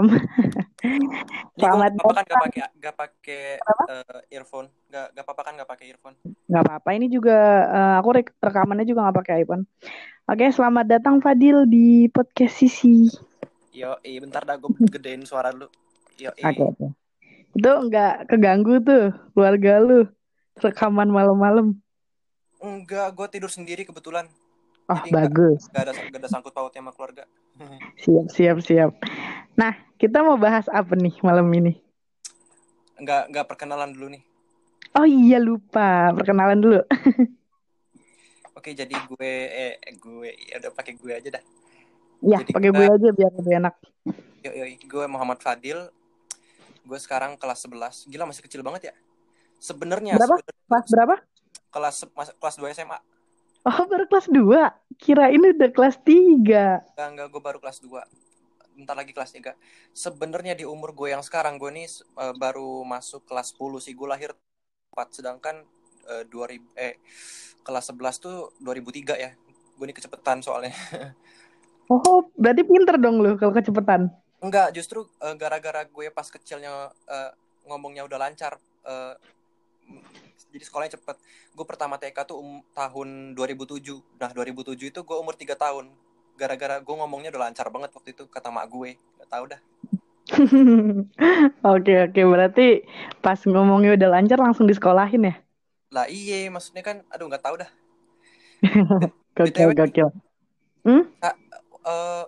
Gue selamat apa kan datang. gak pakai gak pakai eh, earphone, gak gak apa-apa kan gak pakai earphone. Nggak apa-apa. Ini juga eh, aku rek- rekamannya juga nggak pakai iPhone. Oke, selamat datang Fadil di podcast Sisi. Yo, eh bentar dah gue gedein suara dulu. Yo, Oke, eh oke. Itu nggak keganggu tuh keluarga lu rekaman malam-malam. enggak, gue tidur sendiri kebetulan. Oh, Jadi bagus. gak ada gak ada sangkut pautnya sama keluarga. Siap, siap, siap. Nah, kita mau bahas apa nih malam ini? Enggak enggak perkenalan dulu nih. Oh iya lupa, perkenalan dulu. Oke, jadi gue eh gue ya udah pakai gue aja dah. Ya, pakai gue aja biar lebih enak. yo yo gue Muhammad Fadil. Gue sekarang kelas 11. Gila masih kecil banget ya. Sebenarnya Berapa? sebenarnya Kelas berapa? kelas kelas 2 SMA. Oh, baru kelas 2. Kirain udah kelas 3. Enggak, enggak, gue baru kelas 2. Bentar lagi kelas 3. Sebenarnya di umur gue yang sekarang, gue nih eh, baru masuk kelas 10 sih. Gue lahir 4, sedangkan eh, 2000, eh, kelas 11 tuh 2003 ya. Gue nih kecepetan soalnya. Oh, berarti pinter dong lu kalau kecepetan. Enggak, justru eh, gara-gara gue pas kecilnya eh, ngomongnya udah lancar. m- jadi sekolahnya cepet. Gue pertama TK tuh um, tahun 2007. Nah, 2007 itu gue umur 3 tahun. Gara-gara gue ngomongnya udah lancar banget waktu itu, kata mak gue. Gak tau dah. Oke, oke. Berarti pas ngomongnya udah lancar langsung disekolahin ya? Lah iye, maksudnya kan, aduh nggak tahu dah. Gokil, BTW, gokil. Hmm? eh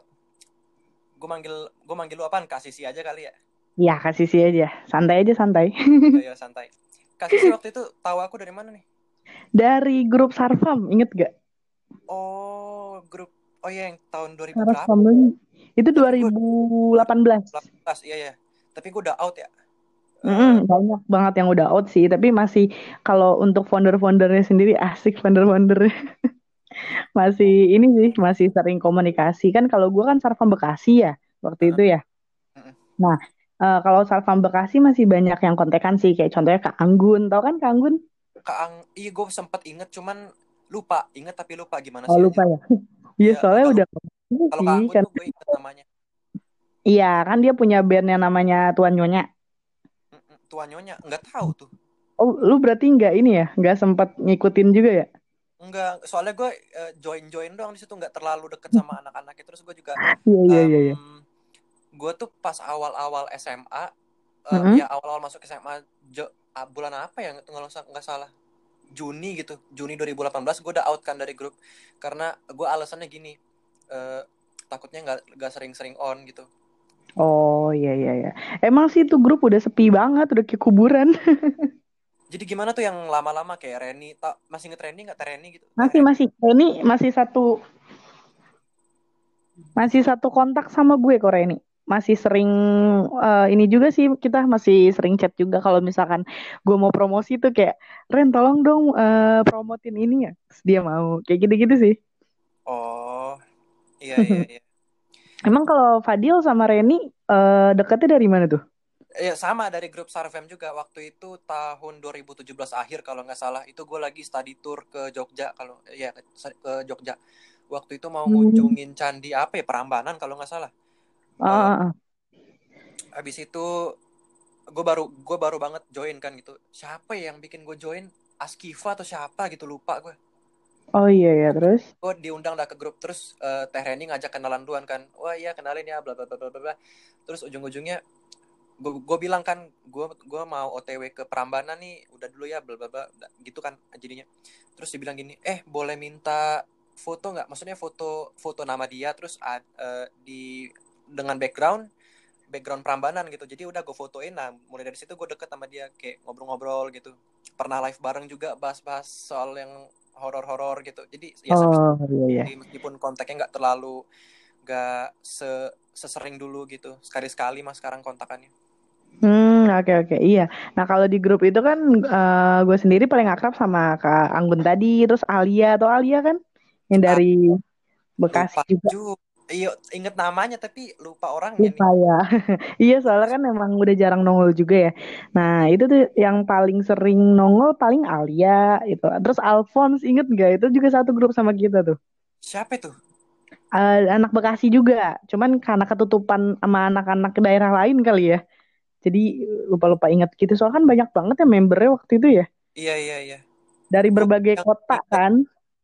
gue manggil gue manggil lu apaan? Kak Sisi aja kali ya. Ya, kasih sih aja. Santai aja, santai. Ya, ya santai. Kak Sisi waktu itu tahu aku dari mana nih? Dari grup Sarfam, inget gak? Oh, grup Oh iya yang tahun 2000 berapa? Sarfam itu Tapi gue 2018. 18, iya ya. Tapi gue udah out ya. Eh, Mm-mm, banyak banget yang udah out sih, tapi masih kalau untuk founder-foundernya sendiri asik founder-foundernya. masih ini sih, masih sering komunikasi. Kan kalau gua kan Sarfam Bekasi ya waktu itu ya. Nah, eh, kalau Sarfam Bekasi masih banyak yang kontekan sih, kayak contohnya Kak Anggun, tau kan Kak Anggun? Kak Ang, iya gue sempet inget cuman lupa, inget tapi lupa gimana Oh sih lupa aja. ya. Iya Iya, soalnya kalau udah kalau Kak Anggun kan. tuh gue inget namanya. Iya kan dia punya band yang namanya Tuan Nyonya. Mm-mm, Tua Nyonya, nggak tahu tuh. Oh lu berarti nggak ini ya, nggak sempat ngikutin juga ya? Enggak, soalnya gue join-join doang di situ nggak terlalu deket sama anak-anaknya. Terus gue juga Iya iya iya. iya. Gue tuh pas awal-awal SMA, eh, Mm-mm. ya awal-awal masuk SMA jo- bulan apa ya nggak nggak salah Juni gitu, Juni 2018 gue udah out kan dari grup karena gue alasannya gini, eh, takutnya nggak nggak sering-sering on gitu. Oh iya iya iya. Emang sih itu grup udah sepi banget, udah kayak kuburan. Jadi gimana tuh yang lama-lama kayak Reni, tak masih inget Reni nggak Reni gitu? Masih Reni. masih. Ini masih satu masih satu kontak sama gue kok Reni. Masih sering eh, ini juga sih kita masih sering chat juga kalau misalkan gue mau promosi tuh kayak Ren tolong dong eh, promotin ini ya. Terus dia mau kayak gitu-gitu sih. Oh, iya iya iya. Emang kalau Fadil sama Reni eh, deketnya dari mana tuh? Ya sama dari grup Sarfem juga waktu itu tahun 2017 akhir kalau nggak salah itu gue lagi study tour ke Jogja kalau ya ke, ke Jogja waktu itu mau Hmm. ngunjungin candi apa ya Prambanan kalau nggak salah Ah. habis itu gue baru gue baru banget join kan gitu. Siapa ya yang bikin gue join? Askiva atau siapa gitu lupa gue Oh iya ya terus. gue diundang dah ke grup terus eh, Teh Reni ngajak kenalan duluan kan. Wah iya kenalin ya bla bla bla bla bla terus ujung-ujungnya gue gue bilang kan gue gue mau OTW ke Prambanan nih udah dulu ya bla bla bla gitu kan jadinya. Terus dibilang gini eh boleh minta foto nggak? Maksudnya foto foto nama dia terus ad- eh, di dengan background background Prambanan gitu. Jadi udah gue fotoin nah mulai dari situ gue deket sama dia kayak ngobrol-ngobrol gitu. Pernah live bareng juga bahas-bahas soal yang horor-horor gitu. Jadi ya Oh iya iya. jadi meskipun kontaknya nggak terlalu nggak se sesering dulu gitu. Sekali-sekali mas sekarang kontakannya. Hmm, oke oke. Iya. Nah kalau di grup itu kan eh, gue sendiri paling akrab sama Kak Anggun tadi, terus Alia. Atau Alia kan yang ah, dari Bekasi juga. juga iya inget namanya tapi lupa orangnya nih Lupa ya. Iya soalnya kan emang udah jarang nongol juga ya. Nah itu tuh yang paling sering nongol paling Alia itu. Terus Alphonse inget nggak? Itu juga satu grup sama kita tuh. siapa itu uh, anak Bekasi juga. Cuman karena ketutupan sama anak-anak daerah lain kali ya. Jadi lupa-lupa ingat gitu. Soalnya kan banyak banget ya membernya waktu itu ya. Iya iya iya. Dari berbagai yang kota inget, kan.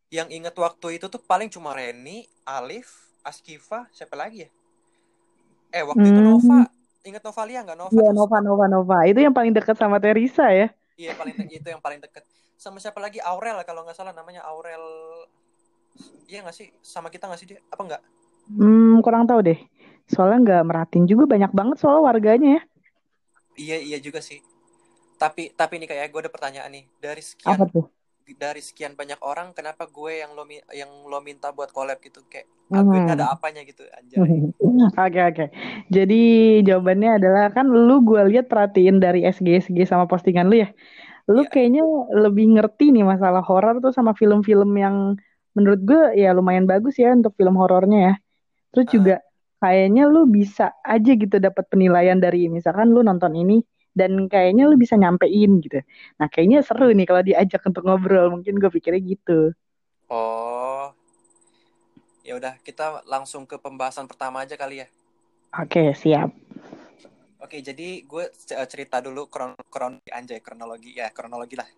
Yang inget waktu itu tuh paling cuma Reni, Alif, Askifa, siapa lagi ya? Eh waktu hmm. itu Nova. Ingat Novalia nggak Nova? Iya Nova Nova Nova. Itu yang paling dekat sama Teresa ya. Iya paling itu yang paling dekat. Sama siapa lagi Aurel kalau nggak salah namanya Aurel. Iya nggak sih sama kita nggak sih dia? Apa nggak? Hmm kurang tahu deh. Soalnya nggak meratin juga banyak banget soal warganya ya. Iya iya juga sih. Tapi tapi nih kayak gue ada pertanyaan nih dari sekian Apa tuh? Dari sekian banyak orang kenapa gue yang lo yang lo minta buat collab gitu kayak gue hmm. ada apanya gitu anjay. Oke oke. Okay, okay. Jadi jawabannya adalah kan lu gue lihat perhatiin dari SG SG sama postingan lu ya. Lu yeah. kayaknya lebih ngerti nih masalah horor tuh sama film-film yang menurut gue ya lumayan bagus ya untuk film horornya ya. Terus uh. juga kayaknya lu bisa aja gitu dapat penilaian dari misalkan lu nonton ini dan kayaknya lu bisa nyampein gitu. Nah kayaknya seru nih kalau diajak untuk ngobrol mungkin gue pikirnya gitu. Oh, ya udah kita langsung ke pembahasan pertama aja kali ya. Oke siap. Oke jadi gue cerita dulu kron kronologi anjay kronologi ya kronologi lah.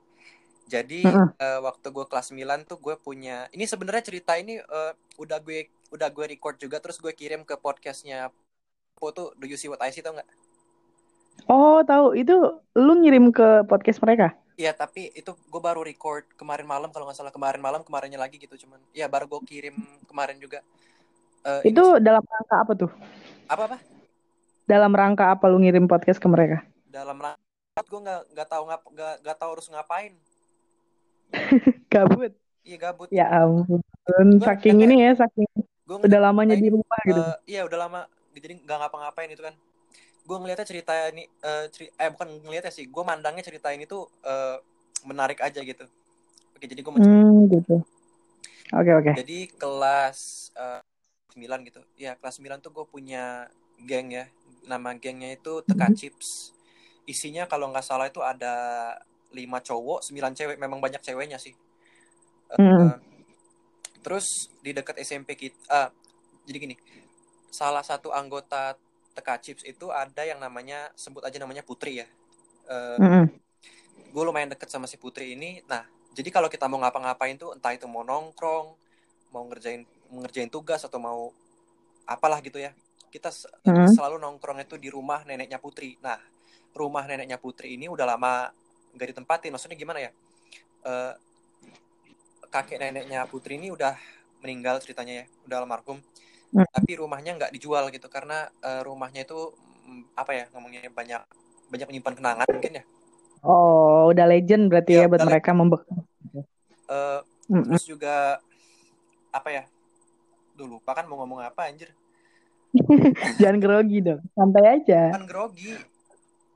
Jadi uh -uh. Uh, waktu gue kelas 9 tuh gue punya ini sebenarnya cerita ini uh, udah gue udah gue record juga terus gue kirim ke podcastnya Po tuh Do You See What I See tau nggak? Oh, tahu. Itu lu ngirim ke podcast mereka? Iya, tapi itu gue baru record kemarin malam kalau nggak salah kemarin malam kemarinnya lagi gitu cuman. Ya baru gue kirim kemarin juga. Uh, itu dalam rangka apa tuh? Apa apa? Dalam rangka apa lu ngirim podcast ke mereka? Dalam rangka gue nggak nggak tahu ngap nggak nggak tahu harus ngapain. gabut. Iya gabut. Ya ampun. Saking ini ya, saking gua udah lamanya di rumah gitu. Uh, iya udah lama. Jadi nggak ngapa-ngapain itu kan gue ngeliatnya cerita ini uh, ceri eh bukan ngeliatnya sih gue mandangnya cerita ini tuh uh, menarik aja gitu. Oke jadi gue hmm, gitu. Oke okay, oke. Okay. jadi kelas uh, eh, 9 gitu. Ya kelas 9 tuh gue punya geng ya. Nama gengnya itu Teka mm -hmm. Chips. Isinya kalau nggak salah itu ada lima cowok sembilan cewek. Memang banyak ceweknya sih. Uh, mm. uh, terus di dekat SMP kita uh, jadi gini. Salah satu anggota teka chips itu ada yang namanya sebut aja namanya Putri ya. Uh, mm -hmm. Gue lumayan deket sama si Putri ini. Nah, jadi kalau kita mau ngapa-ngapain tuh entah itu mau nongkrong, mau ngerjain ngerjain tugas atau mau apalah gitu ya. Kita mm -hmm. selalu nongkrong itu di rumah neneknya Putri. Nah, rumah neneknya Putri ini udah lama nggak ditempatin. Maksudnya gimana ya? Uh, kakek neneknya Putri ini udah meninggal ceritanya ya, udah almarhum hmm. tapi rumahnya nggak dijual gitu karena uh, rumahnya itu mm, apa ya ngomongnya banyak banyak menyimpan kenangan mungkin ya oh udah legend berarti ya, ya buat mereka membekas uh, hmm. terus juga apa ya dulu lupa kan mau ngomong apa anjir jangan grogi dong santai aja kan grogi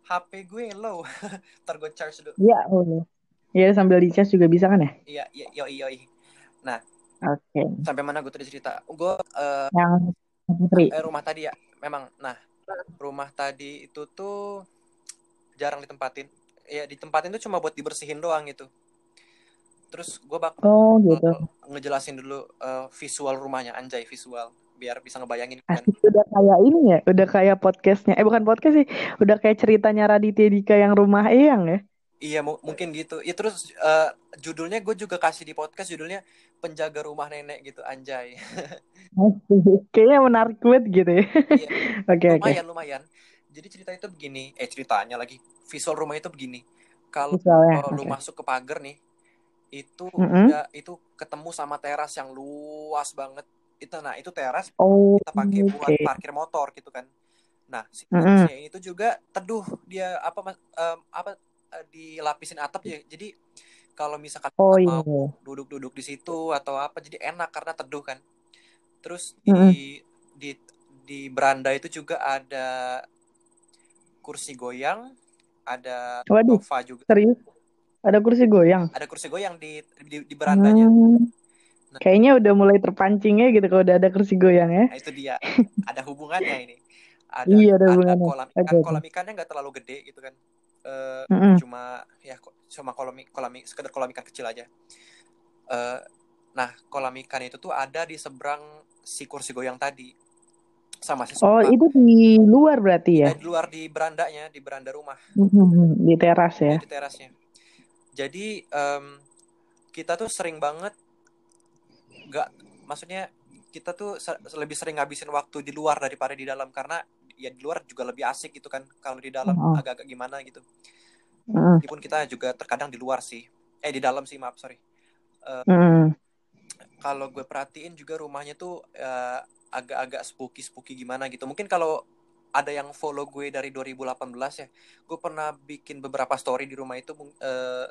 HP gue low ntar gue charge dulu iya oh Iya sambil di charge juga bisa kan ya? Iya, iya, yoi, yoi. Nah. Okay. Sampai mana gue tadi cerita? Gue uh, yang putri. Eh, rumah tadi ya, memang. Nah, rumah tadi itu tuh jarang ditempatin. Ya ditempatin tuh cuma buat dibersihin doang gitu. Terus gue bak oh, gitu. ngejelasin dulu uh, visual rumahnya, anjay visual biar bisa ngebayangin kan. Asik, udah kayak ini ya, udah kayak podcastnya. Eh bukan podcast sih, udah kayak ceritanya Raditya Dika yang rumah Eyang ya. Iya mungkin gitu. Ya terus uh, judulnya gue juga kasih di podcast judulnya penjaga rumah nenek gitu anjay. Kayaknya menarik banget gitu ya. Iya. Oke oke. Lumayan lumayan. Jadi cerita itu begini, eh ceritanya lagi visual rumah itu begini. Kalau okay. lu masuk ke pagar nih, itu mm -hmm. udah itu ketemu sama teras yang luas banget. Itu nah itu teras oh, kita pakai okay. buat parkir motor gitu kan. Nah, si mm -hmm. itu juga teduh dia apa um, apa uh, dilapisin atap ya. Jadi kalau misalkan oh, iya. mau duduk-duduk di situ atau apa jadi enak karena teduh kan. Terus di mm-hmm. di di beranda itu juga ada kursi goyang ada Waduh, sofa juga. serius? Ada kursi goyang? Ada kursi goyang di di, di berandanya. Hmm. nah, kayaknya udah mulai terpancingnya gitu kalau udah ada kursi goyang ya. Nah, itu dia. Ada hubungannya ini. Ada iya, ada, ada kolam ikan kolam ikannya nggak terlalu gede gitu kan. Uh, mm -hmm. cuma ya cuma kolam kolam sekedar kolam ikan kecil aja uh, nah kolam ikan itu tuh ada di seberang si kursi goyang tadi sama si Oh, itu di luar berarti ya? Eh, di luar di berandanya, di beranda rumah, Mhm, Di teras ya? ya, di terasnya. Jadi em, kita tuh sering banget nggak, maksudnya kita tuh se- lebih sering ngabisin waktu di luar daripada di dalam karena ya di luar juga lebih asik gitu kan. Kalau di dalam Oh. agak-agak gimana gitu. Mhm, Meskipun kita juga terkadang di luar sih. Eh di dalam sih maaf sorry. mhm. Kalau gue perhatiin juga rumahnya tuh eh, agak-agak spooky-spooky gimana gitu. Mungkin kalau ada yang follow gue dari 2018 ya, gue pernah bikin beberapa story di rumah itu mung- eh,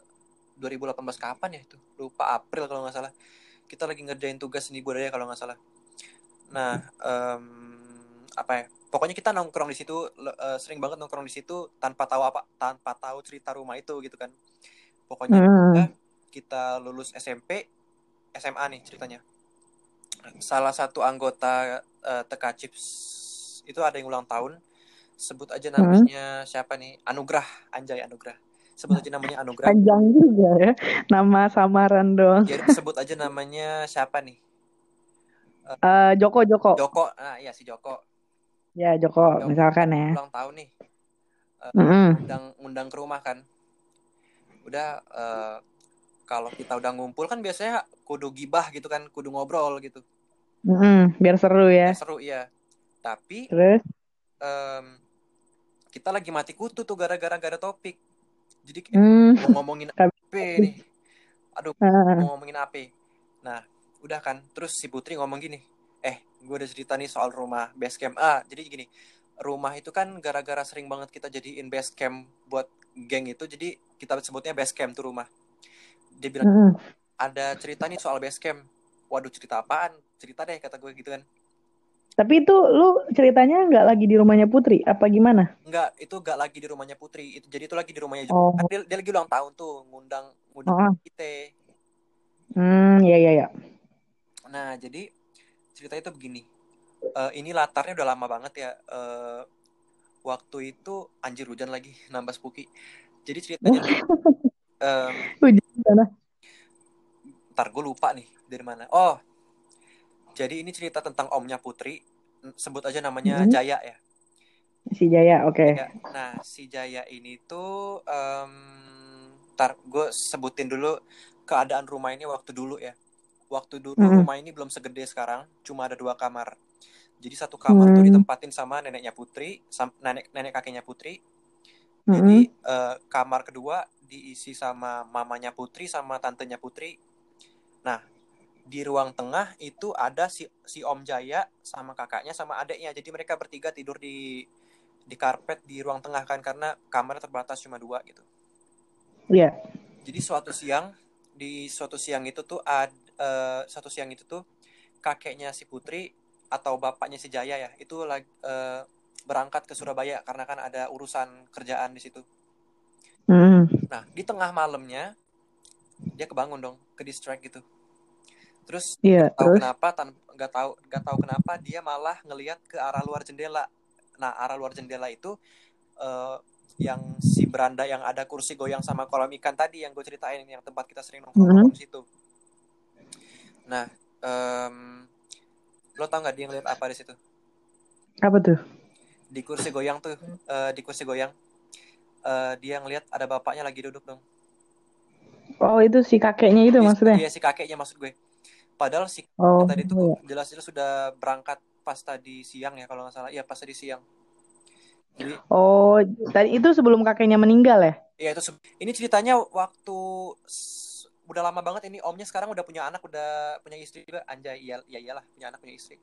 2018 kapan ya itu? Lupa April kalau nggak salah. Kita lagi ngerjain tugas seni budaya kalau nggak salah. Nah, em, apa ya? Pokoknya kita nongkrong di situ eh, sering banget nongkrong di situ tanpa tahu apa tanpa tahu cerita rumah itu gitu kan. Pokoknya Mhm. kita, kita lulus SMP, SMA nih ceritanya. Salah satu anggota eh, TK Chips itu ada yang ulang tahun. Sebut aja namanya siapa nih? Anugrah, Anjay Anugrah. Sebut aja namanya Anugrah. Panjang juga ya, nama samaran dong. Ya sebut aja namanya siapa nih? Eh, Joko, Joko. Joko. Nah, iya si Joko. Ya, Joko, Joko misalkan ya. ulang tahun nih. Mhm. undang undang ke rumah kan udah eh, kalau kita udah ngumpul kan biasanya kudu gibah gitu kan kudu ngobrol gitu Mhm, Biar seru ya. Ya, seru iya tapi Terus? em, kita lagi mati kutu tuh gara-gara gak ada topik jadi kayak Hmm. mau ngomongin apa nih aduh Ah, mau ngomongin apa nah udah kan terus si Putri ngomong gini eh gue udah cerita nih soal rumah base camp ah jadi gini rumah itu kan gara-gara sering banget kita jadiin base camp buat geng itu jadi kita sebutnya base camp tuh rumah dia bilang mhm. ada cerita nih soal base camp waduh cerita apaan cerita deh kata gue gitu kan Tapi itu lu ceritanya nggak lagi di rumahnya Putri? Apa gimana? enggak itu gak lagi di rumahnya Putri itu jadi itu lagi di rumahnya Oh. kan dia, dia lagi ulang tahun tuh ngundang ngundang Oh. kita Hmm, ya, ya, ya. Nah, jadi ceritanya itu begini. Eh, ini latarnya udah lama banget ya. Eh, waktu itu anjir hujan lagi, nambah spooky. Jadi ceritanya Hujan sana. ntar gue lupa nih dari mana. Oh, jadi ini cerita tentang omnya Putri. Sebut aja namanya Mhm. Jaya ya. Si Jaya, oke. Ya, Nah, si Jaya ini tuh, em, ntar gue sebutin dulu keadaan rumah ini waktu dulu ya. Waktu dulu Mhm. rumah ini belum segede sekarang, cuma ada dua kamar. Jadi satu kamar tuh Hmm. ditempatin sama neneknya Putri, sam- nenek nenek kakeknya Putri. Mhm. Jadi eh, kamar kedua diisi sama mamanya Putri sama tantenya Putri. Nah, di ruang tengah itu ada si si Om Jaya sama kakaknya sama adeknya. Jadi mereka bertiga tidur di di karpet di ruang tengah kan karena kamarnya terbatas cuma dua gitu. Iya. Jadi suatu siang di suatu siang itu tuh ad, eh, suatu siang itu tuh kakeknya si Putri atau bapaknya si Jaya ya itu lagi eh, berangkat ke Surabaya karena kan ada urusan kerjaan di situ. Mhm. Nah di tengah malamnya dia kebangun dong, ke distract gitu. Terus Iya, tahu terus? kenapa tan nggak tahu nggak tahu kenapa dia malah ngelihat ke arah luar jendela. Nah arah luar jendela itu eh, yang si beranda yang ada kursi goyang sama kolam ikan tadi yang gue ceritain yang tempat kita sering nongkrong Mhm. di situ. Nah, em, lo tau nggak dia ngeliat apa di situ? Apa tuh? Di kursi goyang tuh, eh, di kursi goyang, eh, dia ngeliat ada bapaknya lagi duduk dong. Oh, itu si kakeknya itu Dia- maksudnya? Dia si kakeknya maksud gue. Padahal si Oh, tadi tuh iya. jelas-jelas sudah berangkat pas tadi siang ya kalau nggak salah. Iya pas tadi siang. Jadi Oh, tadi itu sebelum kakeknya meninggal ya? ya itu ini ceritanya waktu udah lama banget ini omnya sekarang udah punya anak udah punya istri juga anjay iya ya iyalah punya anak punya istri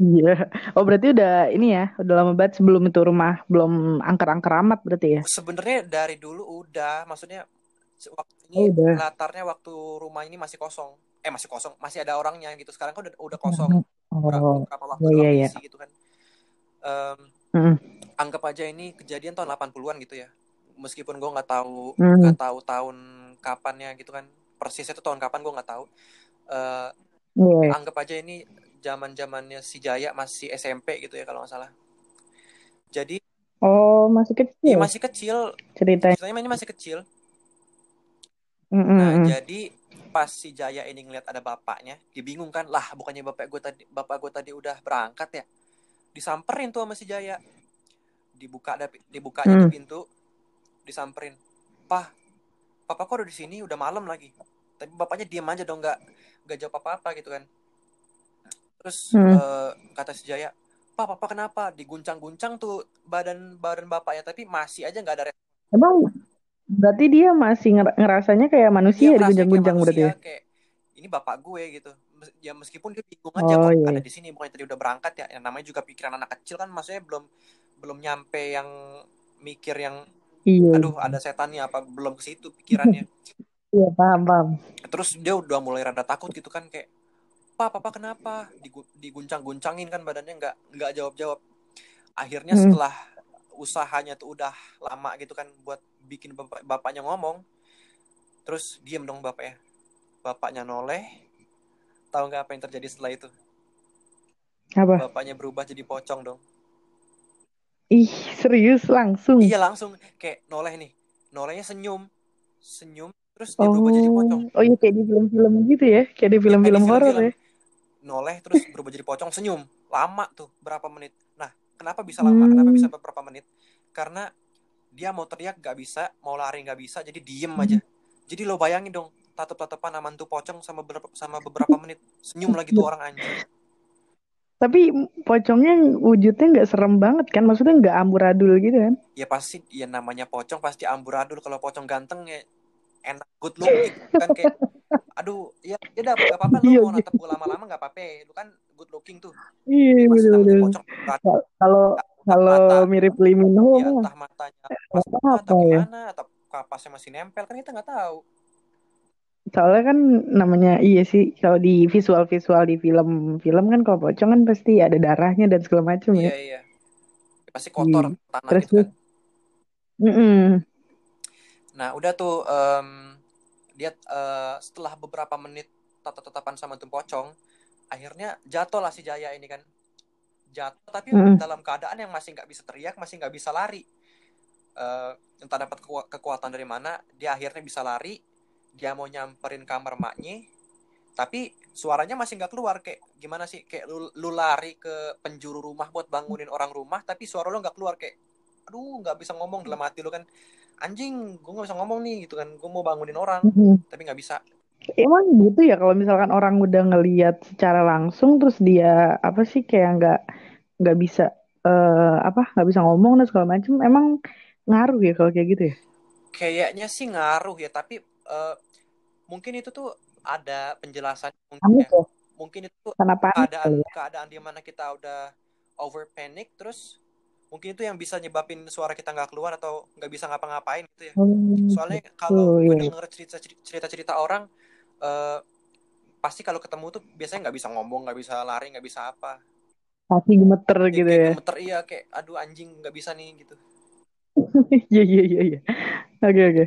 Iya. Oh, berarti udah ini ya, udah lama banget sebelum itu rumah belum angker-angker amat berarti ya? sebenarnya dari dulu udah maksudnya waktu ini Oh, udah. latarnya waktu rumah ini masih kosong eh masih kosong masih ada orangnya gitu sekarang kan udah udah kosong beberapa, Oh, beberapa waktu iya, iya, iya. gitu kan Em, Mm-mm. anggap aja ini kejadian tahun 80-an gitu ya meskipun gue nggak tahu Hmm. nggak tahu tahun kapannya gitu kan persisnya itu tahun kapan gue nggak tahu Eh, Iya. anggap aja ini zaman zamannya si Jaya masih SMP gitu ya kalau nggak salah jadi Oh, masih ya kecil masih kecil ceritanya. ceritanya ini masih kecil Mm, mm, Nah, mm. jadi pas si Jaya ini ngeliat ada bapaknya, dia bingung kan, lah bukannya bapak gue tadi bapak gue tadi udah berangkat ya. Disamperin tuh sama si Jaya. Dibuka ada dibukanya tuh pintu, disamperin. Pah, papa kok udah di sini, udah malam lagi. Tapi bapaknya diam aja dong, nggak nggak jawab apa-apa gitu kan. Terus Hmm. eh, kata si Jaya, Pak, papa kenapa? Diguncang-guncang tuh badan badan bapaknya, tapi masih aja nggak ada respon. Emang berarti dia masih nger- ngerasanya kayak Dia manusia kayak diguncang-guncang berarti ya? kayak ini bapak gue gitu. Ya meskipun dia bingung aja Oh kok iya. ada di sini, bukannya tadi udah berangkat ya. Yang namanya juga pikiran anak kecil kan, maksudnya belum belum nyampe yang mikir yang Iya. aduh ada setannya apa belum ke situ pikirannya. Iya paham paham. Terus dia udah mulai rada takut gitu kan kayak Pak, papa kenapa? Digu- diguncang-guncangin kan badannya nggak nggak jawab-jawab. Akhirnya Hmm. setelah usahanya tuh udah lama gitu kan buat bikin bapak, bapaknya ngomong, terus diem dong bapaknya. Bapaknya noleh, tahu nggak apa yang terjadi setelah itu? Apa? Bapaknya berubah jadi pocong dong. Ih serius langsung. Iya langsung kayak noleh nih, nolehnya senyum, senyum, terus dia berubah jadi pocong. Oh, oh iya kayak di film-film gitu ya, kayak di Ya, film-film di horor ya. Noleh terus berubah jadi pocong, senyum, lama tuh berapa menit. Nah, kenapa bisa lama? Kenapa Hmm. bisa beberapa menit? Karena dia mau teriak nggak bisa, mau lari nggak bisa, jadi diem aja. Jadi lo bayangin dong, tatap-tatapan sama tuh pocong sama beberapa, sama beberapa menit, senyum lagi tuh orang anjing. Tapi pocongnya wujudnya nggak serem banget kan? Maksudnya nggak amburadul gitu kan? Ya pasti, ya namanya pocong pasti amburadul. Kalau pocong ganteng ya enak good looking kan kayak aduh ya ya udah gak apa-apa lu Iya, mau iya. natap gue lama-lama gak apa-apa lu kan good looking tuh Iya amburadul. Kalau kalau mirip Lee Min Ho ya entah matanya nggak pas apa-apa atau ya. gimana atau kapasnya masih nempel kan kita nggak tahu Soalnya kan namanya iya sih kalau di visual-visual di film-film kan kalau pocong kan pasti ada darahnya dan segala macam iya ya. iya Ya, pasti kotor Iya. tanah Terus gitu kan Mm-mm. nah udah tuh em, dia eh, setelah beberapa menit tatap-tatapan sama tuh pocong akhirnya jatuh lah si Jaya ini kan jatuh tapi Mm-mm. dalam keadaan yang masih nggak bisa teriak masih nggak bisa lari Eh, entah dapat keku- kekuatan dari mana dia akhirnya bisa lari dia mau nyamperin kamar maknya tapi suaranya masih nggak keluar kayak gimana sih kayak lu, lu lari ke penjuru rumah buat bangunin orang rumah tapi suara lu nggak keluar kayak aduh nggak bisa ngomong dalam hati lu kan anjing gue nggak bisa ngomong nih gitu kan gue mau bangunin orang Mm-mm. tapi nggak bisa Emang gitu ya kalau misalkan orang udah ngelihat secara langsung terus dia apa sih kayak nggak nggak bisa eh apa nggak bisa ngomong dan segala macam emang ngaruh ya kalau kayak gitu ya? kayaknya sih ngaruh ya tapi eh, mungkin itu tuh ada penjelasan mungkin ya mungkin itu tuh Karena panik keadaan ya. keadaan di mana kita udah over panic terus mungkin itu yang bisa nyebabin suara kita nggak keluar atau nggak bisa ngapa-ngapain gitu ya Oh, soalnya kalau gue iya. denger cerita cerita cerita orang eh, pasti kalau ketemu tuh biasanya nggak bisa ngomong nggak bisa lari nggak bisa apa Pasti gemeter ya, gitu ya. gemeter iya kayak aduh anjing nggak bisa nih gitu Iya iya iya iya. Oke oke.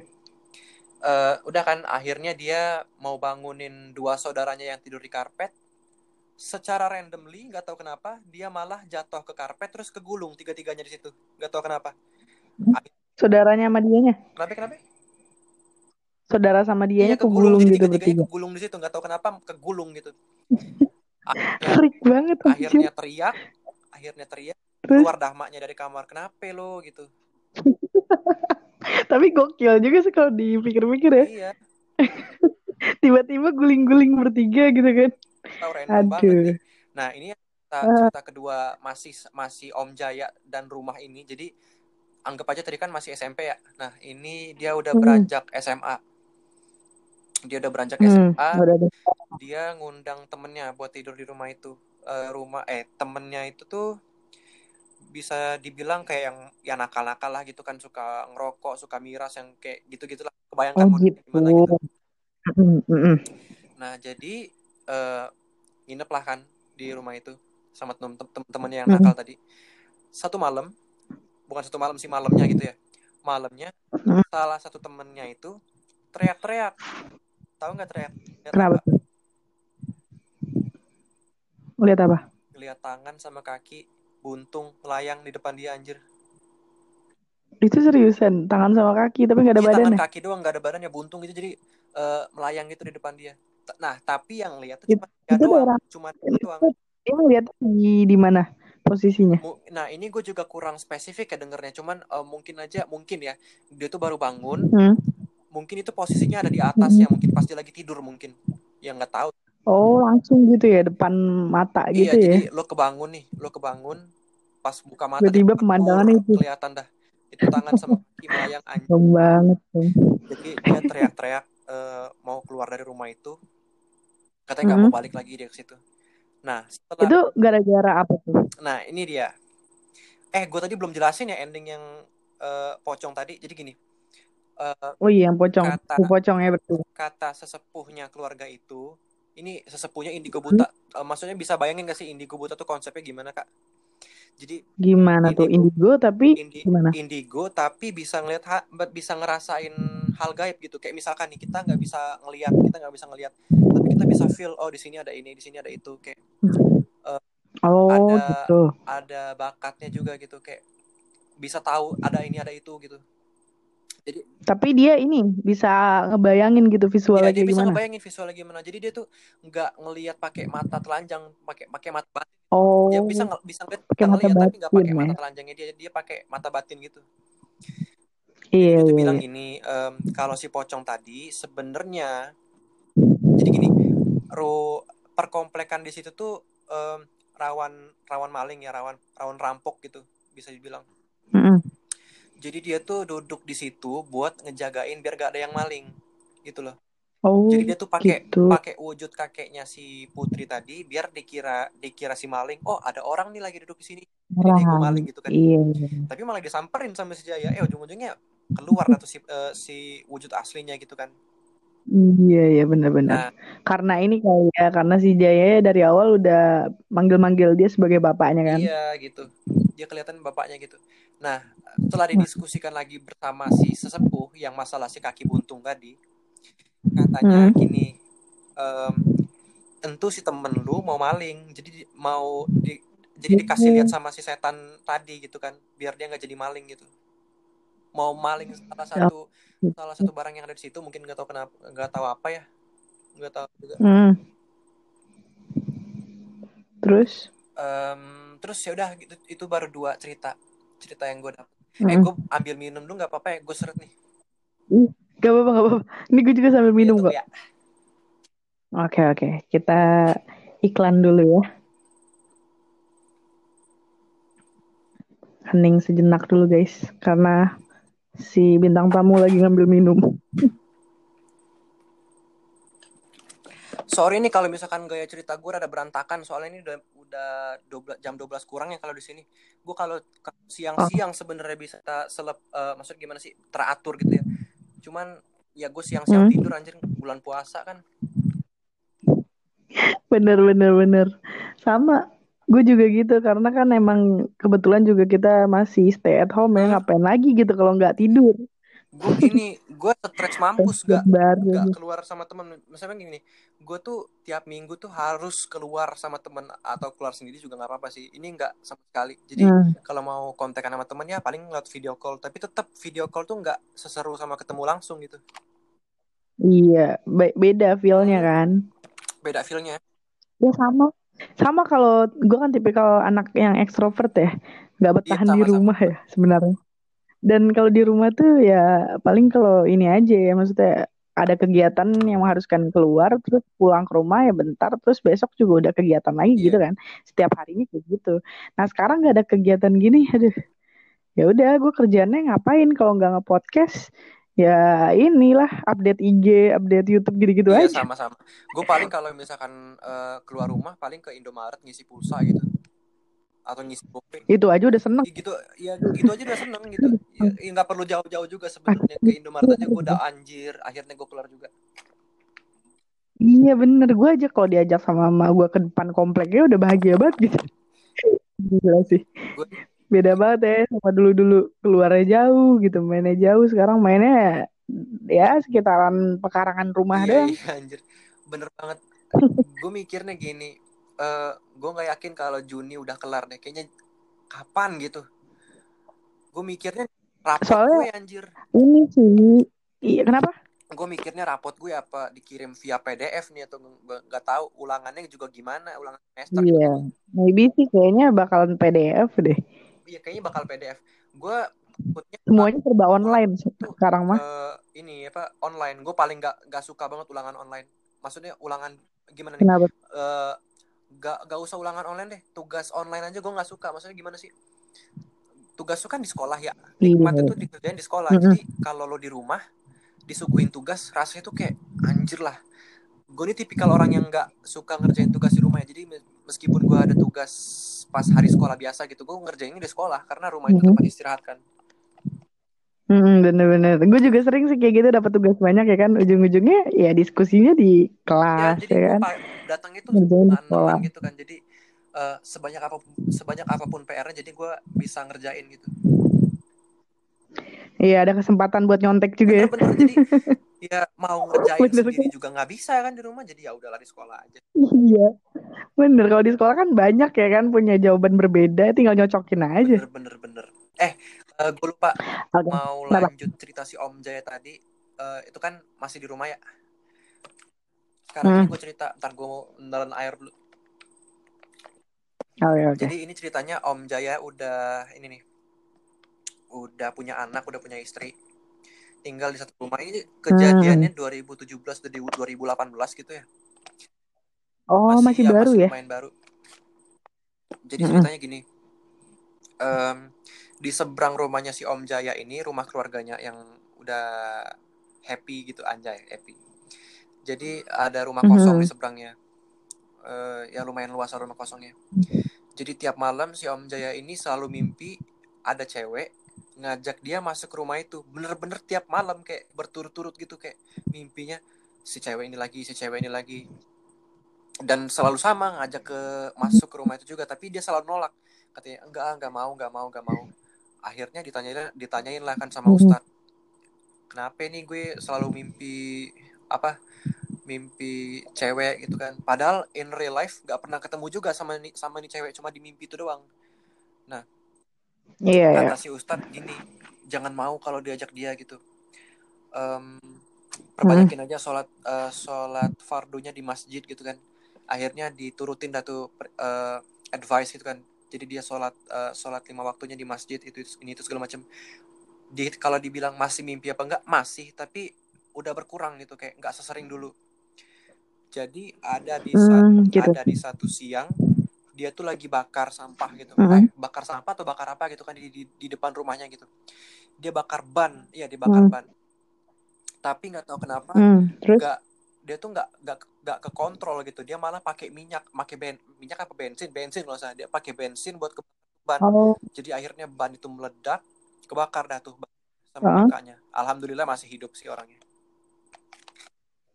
Eh, udah kan akhirnya dia mau bangunin dua saudaranya yang tidur di karpet. Secara randomly nggak tahu kenapa dia malah jatuh ke karpet terus kegulung tiga tiganya di situ. Nggak tahu kenapa. Saudaranya sama dianya? kenapa kenapa? Saudara sama iya dianya kegulung kegulung jadi gitu tiga bertiga. kegulung di situ nggak tahu kenapa kegulung gitu. Akhirnya banget anjir. akhirnya teriak akhirnya teriak Terus? keluar dah maknya dari kamar. Kenapa lo gitu tapi gokil juga sih kalau dipikir-pikir ya. iya Tiba-tiba guling-guling bertiga gitu kan. tahu random banget Aduh. nih nah ini cerita, Ah. cerita kedua masih masih Om Jaya dan rumah ini jadi anggap aja tadi kan masih SMP ya nah ini dia udah Hmm. beranjak SMA dia udah beranjak Hmm, SMA udah deh. dia ngundang temennya buat tidur di rumah itu Eh, rumah eh temennya itu tuh bisa dibilang kayak yang ya nakal-nakal lah gitu kan. Suka ngerokok suka miras yang kayak gitu gitulah kebayangkan Oh gitu. gimana gitu. mm. nah jadi eh nginep lah kan di rumah itu sama tem- tem- temen-temennya yang nakal tadi. Satu malam bukan satu malam sih malamnya gitu ya. Malamnya salah satu temennya itu teriak-teriak. Tahu nggak teriak? Lihat Kenapa? Lihat apa? lihat tangan sama kaki buntung melayang di depan dia anjir Itu seriusan tangan sama kaki tapi nggak ada Iya tangan badannya. kaki doang nggak ada badannya buntung gitu jadi eh, melayang gitu di depan dia. T- Nah tapi yang lihat Itu, cuma dia itu doang, daerah cuma dia doang. Dia ngeliat di di mana posisinya? Nah ini gue juga kurang spesifik ya dengernya, cuman eh, mungkin aja mungkin ya dia tuh baru bangun, Hmm. mungkin itu posisinya ada di atas ya, mungkin pasti lagi tidur mungkin, yang nggak tahu. Oh langsung gitu ya depan mata Iya gitu ya? jadi lo kebangun nih, lo kebangun pas buka mata Tiba-tiba kur, itu. kelihatan dah itu tangan sama kaki melayang anjing. Banget tuh. Jadi dia teriak-teriak eh, mau keluar dari rumah itu, katanya nggak Hmm. mau balik lagi dia ke situ. Nah setelah Itu gara-gara apa tuh? Nah, ini dia. Eh, gue tadi belum jelasin ya ending yang eh, pocong tadi. Jadi gini, eh, Oh iya yang pocong. Kata- Bu pocongnya betul. kata sesepuhnya keluarga itu, ini sesepuhnya indigo buta. Eh, maksudnya bisa bayangin gak sih indigo buta tuh konsepnya gimana, Kak? Jadi Gimana tuh Indigo. indigo tapi indi gimana? indigo tapi bisa ngeliat ha- bisa ngerasain hal gaib gitu. Kayak misalkan nih kita nggak bisa ngelihat, kita nggak bisa ngelihat, tapi kita bisa feel oh di sini ada ini, di sini ada itu. Kayak Oh Ada- gitu. ada bakatnya juga gitu. Kayak bisa tahu ada ini ada itu gitu. Jadi Tapi dia ini bisa ngebayangin gitu visualnya dia bisa gimana? ngebayangin visualnya gimana. Jadi dia tuh nggak ngelihat pakai mata telanjang, pakai pakai mata batin. Oh. Dia bisa bisa ngeliat, pakai mata ngeliat tapi nggak pakai batin, mata ya. telanjangnya dia. Dia pakai mata batin gitu. Iya, Dia iya, bilang iya. gini, em, kalau si pocong tadi sebenarnya jadi gini, ro perkomplekan di situ tuh em, rawan rawan maling ya, rawan rawan rampok gitu bisa dibilang. Mm-mm. Jadi dia tuh duduk di situ buat ngejagain biar gak ada yang maling gitu loh. Oh Jadi dia tuh pakai gitu. pakai wujud kakeknya si Putri tadi biar dikira dikira si maling. Oh, ada orang nih lagi duduk di sini. Ini gue maling gitu kan. Iya. iya. Tapi malah disamperin sama si Jaya. Eh, ujung-ujungnya keluar tuh si eh, si wujud aslinya gitu kan. Iya iya benar-benar. Nah, Karena ini kali ya, karena si Jaya dari awal udah manggil-manggil dia sebagai bapaknya kan. iya gitu. Dia kelihatan bapaknya gitu. Nah, setelah didiskusikan lagi bersama si sesepuh yang masalah si kaki buntung tadi, katanya Hmm. gini, em, tentu si temen lu mau maling, jadi di- mau di, jadi dikasih lihat sama si setan tadi gitu kan, biar dia nggak jadi maling gitu. Mau maling salah satu salah satu barang yang ada di situ, mungkin nggak tahu kenapa, nggak tahu apa ya, nggak tahu juga. Hmm. Terus? Em, terus ya udah gitu, itu baru dua cerita cerita yang gue dapet. Eh, Hmm. gue ambil minum dulu nggak apa-apa ya, gue seret nih. Gak apa-apa, gak apa-apa. Ini gue juga sambil minum Gitu kok. ya. Oke, oke. Kita iklan dulu ya. Hening sejenak dulu guys. Karena si bintang tamu lagi ngambil minum. Sorry nih kalau misalkan gaya cerita gue ada berantakan soalnya ini udah udah 12 jam 12 kurang ya kalau di sini. Gue kalau siang-siang sebenarnya bisa selep eh, maksud gimana sih teratur gitu ya. Cuman ya gue siang-siang Hmm. tidur anjir bulan puasa kan. Bener, bener, bener. Sama. Gue juga gitu. Karena kan emang kebetulan juga kita masih stay at home ya. Ngapain lagi gitu kalau nggak tidur. Gue ini gue stres mampus gak nggak keluar sama temen misalnya gini gue tuh tiap minggu tuh harus keluar sama temen atau keluar sendiri juga nggak apa-apa sih ini nggak sama sekali jadi Hmm. kalau mau kontekan sama temen ya paling lewat video call tapi tetap video call tuh nggak seseru sama ketemu langsung gitu Iya. Be- beda feel-nya kan. beda feelnya Ya sama. Sama kalau gue kan tipikal anak yang ekstrovert ya. Nggak bertahan di sama-sama. rumah ya sebenarnya. Dan kalau di rumah tuh ya paling kalau ini aja ya. Maksudnya ada kegiatan yang mengharuskan keluar. Terus pulang ke rumah ya bentar. Terus besok juga udah kegiatan lagi Iya. gitu kan. Setiap harinya kayak gitu. Nah sekarang nggak ada kegiatan gini. Aduh. Ya udah gue kerjaannya ngapain kalau nggak nge-podcast. Ya inilah update IG, update YouTube gitu-gitu iya aja. sama-sama gue paling kalau misalkan eh, keluar rumah paling ke Indomaret ngisi pulsa gitu atau ngisi GoPay Itu aja udah seneng. gitu ya gitu aja udah seneng gitu ya ya nggak perlu jauh-jauh juga sebenarnya ke Indomaret aja gue udah anjir akhirnya gue keluar juga Iya bener gue aja kalau diajak sama mama gue ke depan kompleknya udah bahagia banget gitu. Gila sih. gue Beda banget ya sama dulu-dulu keluarnya jauh gitu mainnya jauh sekarang mainnya ya sekitaran pekarangan rumah iya doang. iya anjir bener banget gue mikirnya gini eh gue nggak yakin kalau Juni udah kelar deh kayaknya kapan gitu gue mikirnya rapot Soalnya- gue anjir Ini sih. Iya, kenapa? gue mikirnya rapot gue apa dikirim via PDF nih atau nggak tahu ulangannya juga gimana ulangan semester. Iya. Maybe sih kayaknya bakalan PDF deh. Iya kayaknya bakal PDF gue takutnya Semuanya serba online sekarang mah. eh, ini apa online. Gue paling nggak nggak suka banget ulangan online. Maksudnya ulangan gimana nih? Kenapa? Eh, nggak nggak usah ulangan online deh. Tugas online aja gue nggak suka. Maksudnya gimana sih? Tugas tuh kan di sekolah ya. Nikmatnya Iya. tuh dikerjain di sekolah. Mm-mm. jadi kalau lo di rumah disuguhin tugas rasanya tuh kayak anjir lah. Gue ini tipikal orang yang nggak suka ngerjain tugas di rumah ya. Jadi meskipun gue ada tugas pas hari sekolah biasa gitu gue ngerjainnya di sekolah karena rumah itu Mhm. tempat istirahat kan Hmm, bener-bener. Gue juga sering sih kayak gitu dapat tugas banyak ya kan. Ujung-ujungnya ya diskusinya di ya kelas jadi ya kan. datangnya tuh Ngerjain sekolah. gitu kan jadi eh, sebanyak apa pun sebanyak apa pun PR-nya jadi gue bisa ngerjain gitu Iya, ada kesempatan buat nyontek juga ya. bener-bener jadi ya mau ngerjain Bener sendiri juga nggak bisa kan di rumah jadi ya udahlah di sekolah aja Iya. Bener, kalau di sekolah kan banyak ya kan punya jawaban berbeda, tinggal nyocokin aja. bener bener bener eh gue lupa Oke. mau Kenapa? lanjut cerita si Om Jaya tadi Eh, itu kan masih di rumah ya sekarang ini Hmm. gue cerita ntar gue mau air dulu Oke, oke. jadi ini ceritanya Om Jaya udah ini nih udah punya anak udah punya istri tinggal di satu rumah. Ini kejadiannya 2017 dari 2018 gitu ya. Oh, masih, ya, baru masih ya? lumayan baru. Jadi Mm-mm. ceritanya gini Em, di seberang rumahnya si Om Jaya ini rumah keluarganya yang udah happy gitu anjay happy. Jadi ada rumah kosong Mhm. di seberangnya. Eh, ya lumayan luas rumah kosongnya. Jadi tiap malam si Om Jaya ini selalu mimpi ada cewek ngajak dia masuk ke rumah itu bener-bener tiap malam kayak berturut-turut gitu kayak mimpinya si cewek ini lagi si cewek ini lagi. Dan selalu sama ngajak ke masuk ke rumah itu juga tapi dia selalu nolak. Katanya enggak enggak mau enggak mau enggak mau. Akhirnya ditanyain ditanyain lah kan sama Mhm. Ustadz kenapa nih gue selalu mimpi apa mimpi cewek? Gitu kan. Padahal in real life nggak pernah ketemu juga sama nih sama nih cewek cuma di mimpi itu doang. Iya, iya. kata si Ustadz gini jangan mau kalau diajak dia gitu. Em, perbanyakin aja sholat eh, sholat fardunya di masjid gitu kan. Akhirnya diturutin tuh per- eh, advice gitu kan. Jadi dia sholat eh, sholat lima waktunya di masjid itu ini itu segala macam. Di kalau dibilang masih mimpi apa enggak masih tapi udah berkurang gitu kayak nggak sesering dulu. Jadi ada di satu Hmm, gitu. ada di satu siang dia tuh lagi bakar sampah gitu. Mhm. Eh, bakar sampah atau bakar apa gitu kan di, di, di depan rumahnya gitu. Dia bakar ban. Iya dia bakar Hmm. ban. Tapi nggak tahu kenapa Hmm, terus? nggak dia tuh nggak nggak nggak ke kontrol gitu. Dia malah pakai minyak pakai ben minyak apa bensin? Bensin loh saya dia pakai bensin buat ke ban. Oh, jadi akhirnya ban itu meledak kebakar dah tuh sama Heeh. kakaknya. Alhamdulillah masih hidup sih orangnya.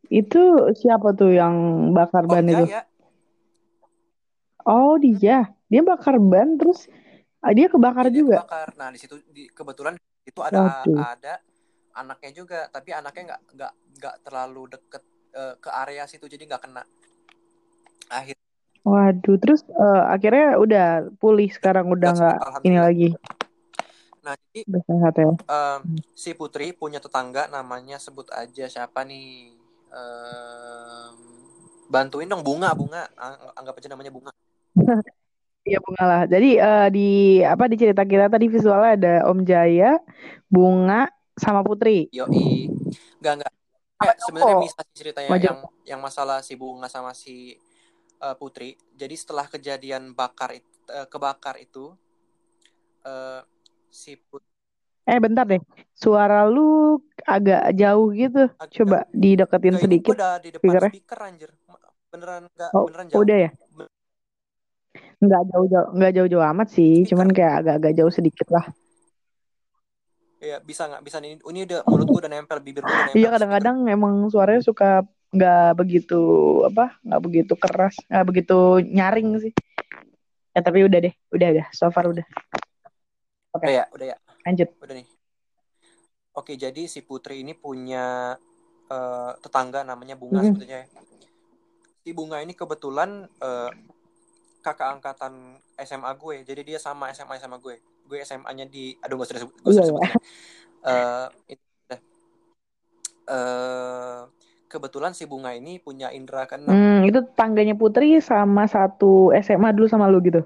Itu siapa tuh yang bakar Om ban itu? Jaya Oh, dia. Dia bakar ban terus ah, dia kebakar Iya, dia juga. kebakar. Nah di situ di, kebetulan itu ada Waduh. ada anaknya juga, tapi anaknya nggak nggak nggak terlalu deket eh, ke area situ, jadi nggak kena. Akhir Waduh, terus eh, akhirnya udah pulih sekarang udah nggak ini alhamdulillah. lagi. Nah jadi sehat ya. em, si Putri punya tetangga namanya sebut aja siapa nih? Em, bantuin dong bunga bunga, Ang- anggap aja namanya bunga. Iya bunga lah. Jadi eh, di apa di cerita kita tadi visualnya ada Om Jaya, Bunga, sama Putri. Yoi, nggak nggak. Apa Eh, sebenarnya bisa ceritanya Sama yang yang masalah si bunga sama si eh, Putri. Jadi setelah kejadian bakar it- eh, kebakar itu eh, si Putri Eh bentar deh, suara lu agak jauh gitu. agak Coba dideketin sedikit udah di depan speaker anjir. Beneran nggak Oh, beneran jauh. udah ya? Nggak jauh-jauh, nggak jauh-jauh amat sih. Speaker. Cuman kayak agak-agak jauh sedikit lah. Iya, bisa nggak? Bisa nih. Ini udah mulut gue udah nempel, bibir gue nempel. Iya kadang-kadang emang suaranya suka nggak begitu apa nggak begitu keras nggak begitu nyaring sih ya tapi udah deh udah udah so far udah Udah ya, udah ya. lanjut Udah nih. Oke, jadi si Putri ini punya eh, tetangga namanya Bunga Mhm. sebetulnya. ya. Si Bunga ini kebetulan eh, kakak angkatan SMA gue. Jadi dia sama SMA sama gue. gue SMA-nya di aduh disebut Eh, itu dah. Eh, kebetulan si bunga ini punya indera keenam Hmm, itu tangganya Putri sama satu SMA dulu sama lu gitu.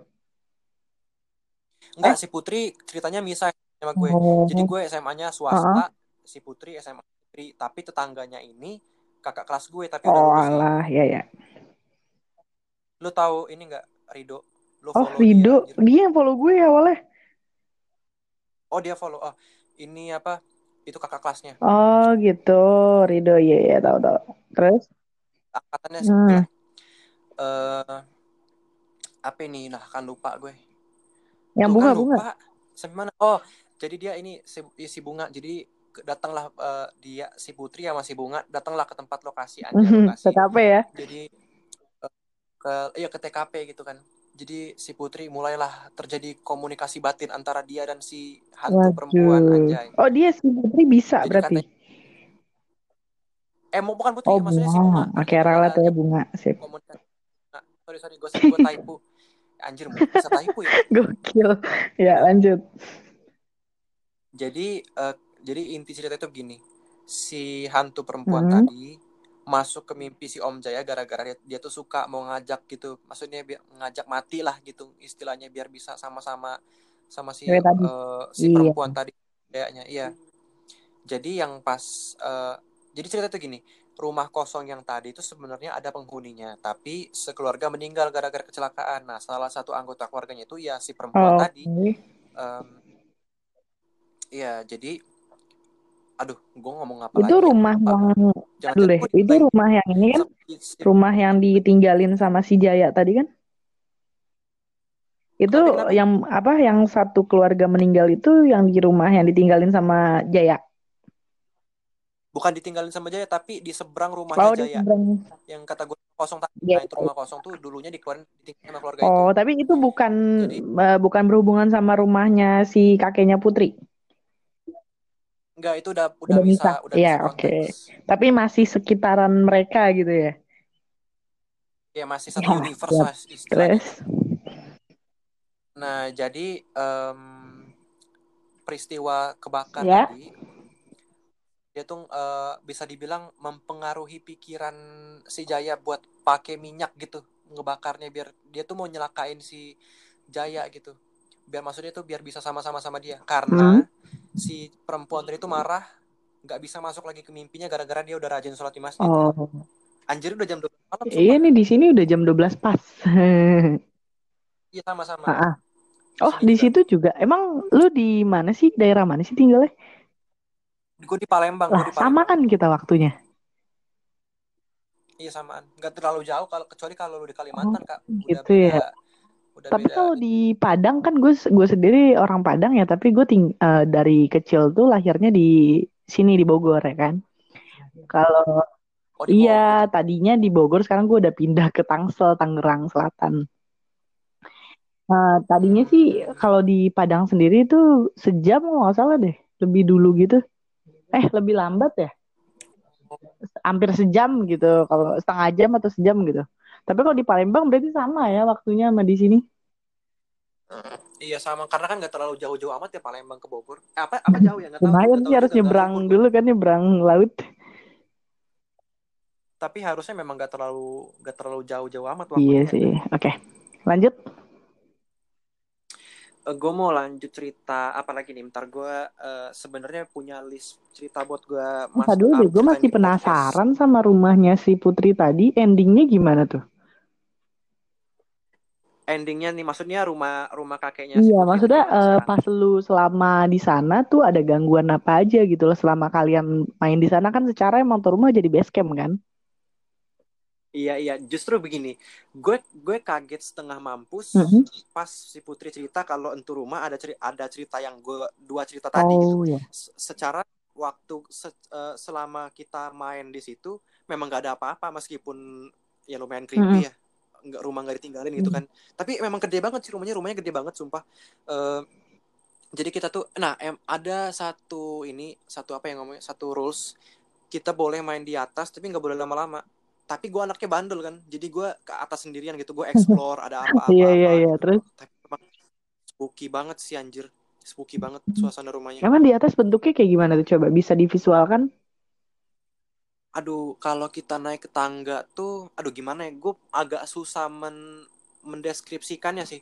enggak si Putri ceritanya misah sama gue Oh. jadi gue SMA-nya swasta si Putri SMA Putri tapi tetangganya ini kakak kelas gue tapi udah Oh, lulus sih. alah, ya ya. lu tahu ini enggak Rido lu Oh, Rido, dia, anjir. dia yang follow gue awalnya. oh dia follow oh ini apa itu kakak kelasnya Oh, gitu. Rido, iya iya, tahu tahu. Terus? angkatannya Hmm. eh apa ini nah kan lupa gue Yang Tuh bunga kan bunga. lupa sampai mana oh jadi dia ini si, si bunga jadi datanglah eh, dia si putri sama si bunga datanglah ke tempat lokasi anjir lokasi TKP ya. jadi ke iya ke TKP gitu kan jadi si putri mulailah terjadi komunikasi batin antara dia dan si hantu perempuan Waduh. anjay Oh, dia si Putri bisa Jadi berarti. katanya- eh mau bukan putri Oh, maksudnya si bunga. bunga Oke, Jadi ralat ya bunga. Sip. komunikasi nah, sorry sorry gue gue typo anjir bisa typo ya Gokil. Ya, lanjut. Jadi eh, jadi inti cerita itu begini. Si hantu perempuan Hmm. tadi masuk ke mimpi si Om Jaya gara-gara dia, dia tuh suka mau ngajak gitu. Maksudnya biar ngajak mati lah gitu istilahnya biar bisa sama-sama sama si tadi. eh, si Iya. perempuan tadi kayaknya. Iya. Jadi yang pas eh, jadi cerita itu gini. Rumah kosong yang tadi itu sebenarnya ada penghuninya, tapi sekeluarga meninggal gara-gara kecelakaan. Nah, salah satu anggota keluarganya itu ya si perempuan Oh, tadi. Em, Iya, jadi aduh, gue ngomong apa Itu lagi rumah Ah, yang jangan Aduh deh, itu rumah yang ini kan rumah yang ditinggalin sama si Jaya tadi kan? Itu Kenapa, yang apa yang satu keluarga meninggal itu yang di rumah yang ditinggalin sama Jaya. bukan ditinggalin sama Jaya, tapi di seberang rumahnya Oh, Jaya. seberang. Yang kata gue kosong tadi. Iya, Nah, itu rumah kosong tuh dulunya dikeluarin ditinggalin sama keluarga itu. Oh, tapi itu bukan Jadi- eh, bukan berhubungan sama rumahnya si kakeknya Putri. Enggak, itu udah udah, Udah bisa, misah. udah Iya, bisa oke. konteks. Tapi masih sekitaran mereka gitu ya. Ya masih satu Ya, universe istilahnya. Terus? Nah, jadi em, peristiwa kebakar Ya. tadi dia tuh eh, bisa dibilang mempengaruhi pikiran si Jaya buat pakai minyak gitu ngebakarnya biar dia tuh mau nyelakain si Jaya gitu biar maksudnya tuh biar bisa sama-sama sama dia karena si perempuan tadi tuh marah nggak bisa masuk lagi ke mimpinya gara-gara dia udah rajin sholat di masjid Oh, anjir udah jam 12 malam iya sumpah. nih di sini udah jam 12 pas. iya sama-sama Ah, ah. Oh, di situ juga. Emang lu di mana sih? Daerah mana sih tinggalnya? gue di Palembang Lah, di Palembang kan kita waktunya. iya samaan nggak terlalu jauh kalau kecuali kalau lu di Kalimantan kak udah gitu beda ya. Udah Tapi beda kalau di Padang kan gue gue sendiri orang Padang ya, tapi gue ting eh, dari kecil tuh lahirnya di sini di Bogor ya kan. Kalau oh iya tadinya di Bogor, sekarang gue udah pindah ke Tangsel, Tangerang Selatan. Eh, tadinya sih kalau di Padang sendiri tuh sejam nggak salah deh, lebih dulu gitu. Eh lebih lambat ya? Hampir sejam gitu, kalau setengah jam atau sejam gitu. Tapi kalau di Palembang berarti sama ya waktunya sama di sini. Iya sama karena kan nggak terlalu jauh-jauh amat ya Palembang ke Bogor. Eh, apa apa jauh ya nggak tahu. Lumayan sih harus nyebrang dulu kan nyebrang laut. Tapi harusnya memang nggak terlalu nggak terlalu jauh-jauh amat Iya waktunya. sih. Oke. Lanjut. gue mau lanjut cerita apa lagi nih? Ntar gue eh, sebenarnya punya list cerita buat gue Masa dulu deh, gue masih penasaran sama rumahnya si Putri tadi. Endingnya gimana tuh? Endingnya nih maksudnya rumah rumah kakeknya. Iya, maksudnya sekarang? pas lu selama di sana tuh ada gangguan apa aja gitu loh selama kalian main di sana kan secara emang tuh rumah jadi base camp kan? Iya iya justru begini, gue gue kaget setengah mampus Mhm. pas si Putri cerita kalau entu rumah ada cerita ada cerita yang gue dua cerita tadi gitu. Oh ya. Se- Secara waktu se- eh, selama kita main di situ memang nggak ada apa-apa meskipun ya lumayan creepy ya, nggak rumah nggak ditinggalin gitu kan. Tapi memang gede banget sih rumahnya, rumahnya gede banget sumpah. Eh, jadi kita tuh, nah em, ada satu ini satu apa yang ngomongnya satu rules kita boleh main di atas tapi nggak boleh lama-lama tapi gue anaknya bandel kan jadi gue ke atas sendirian gitu gue explore ada apa-apa Iya iya iya. Terus tapi memang spooky banget sih anjir spooky banget suasana rumahnya Emang di atas bentuknya kayak gimana tuh coba bisa divisualkan? Aduh kalau kita naik ke tangga tuh aduh gimana ya gue agak susah men mendeskripsikannya sih.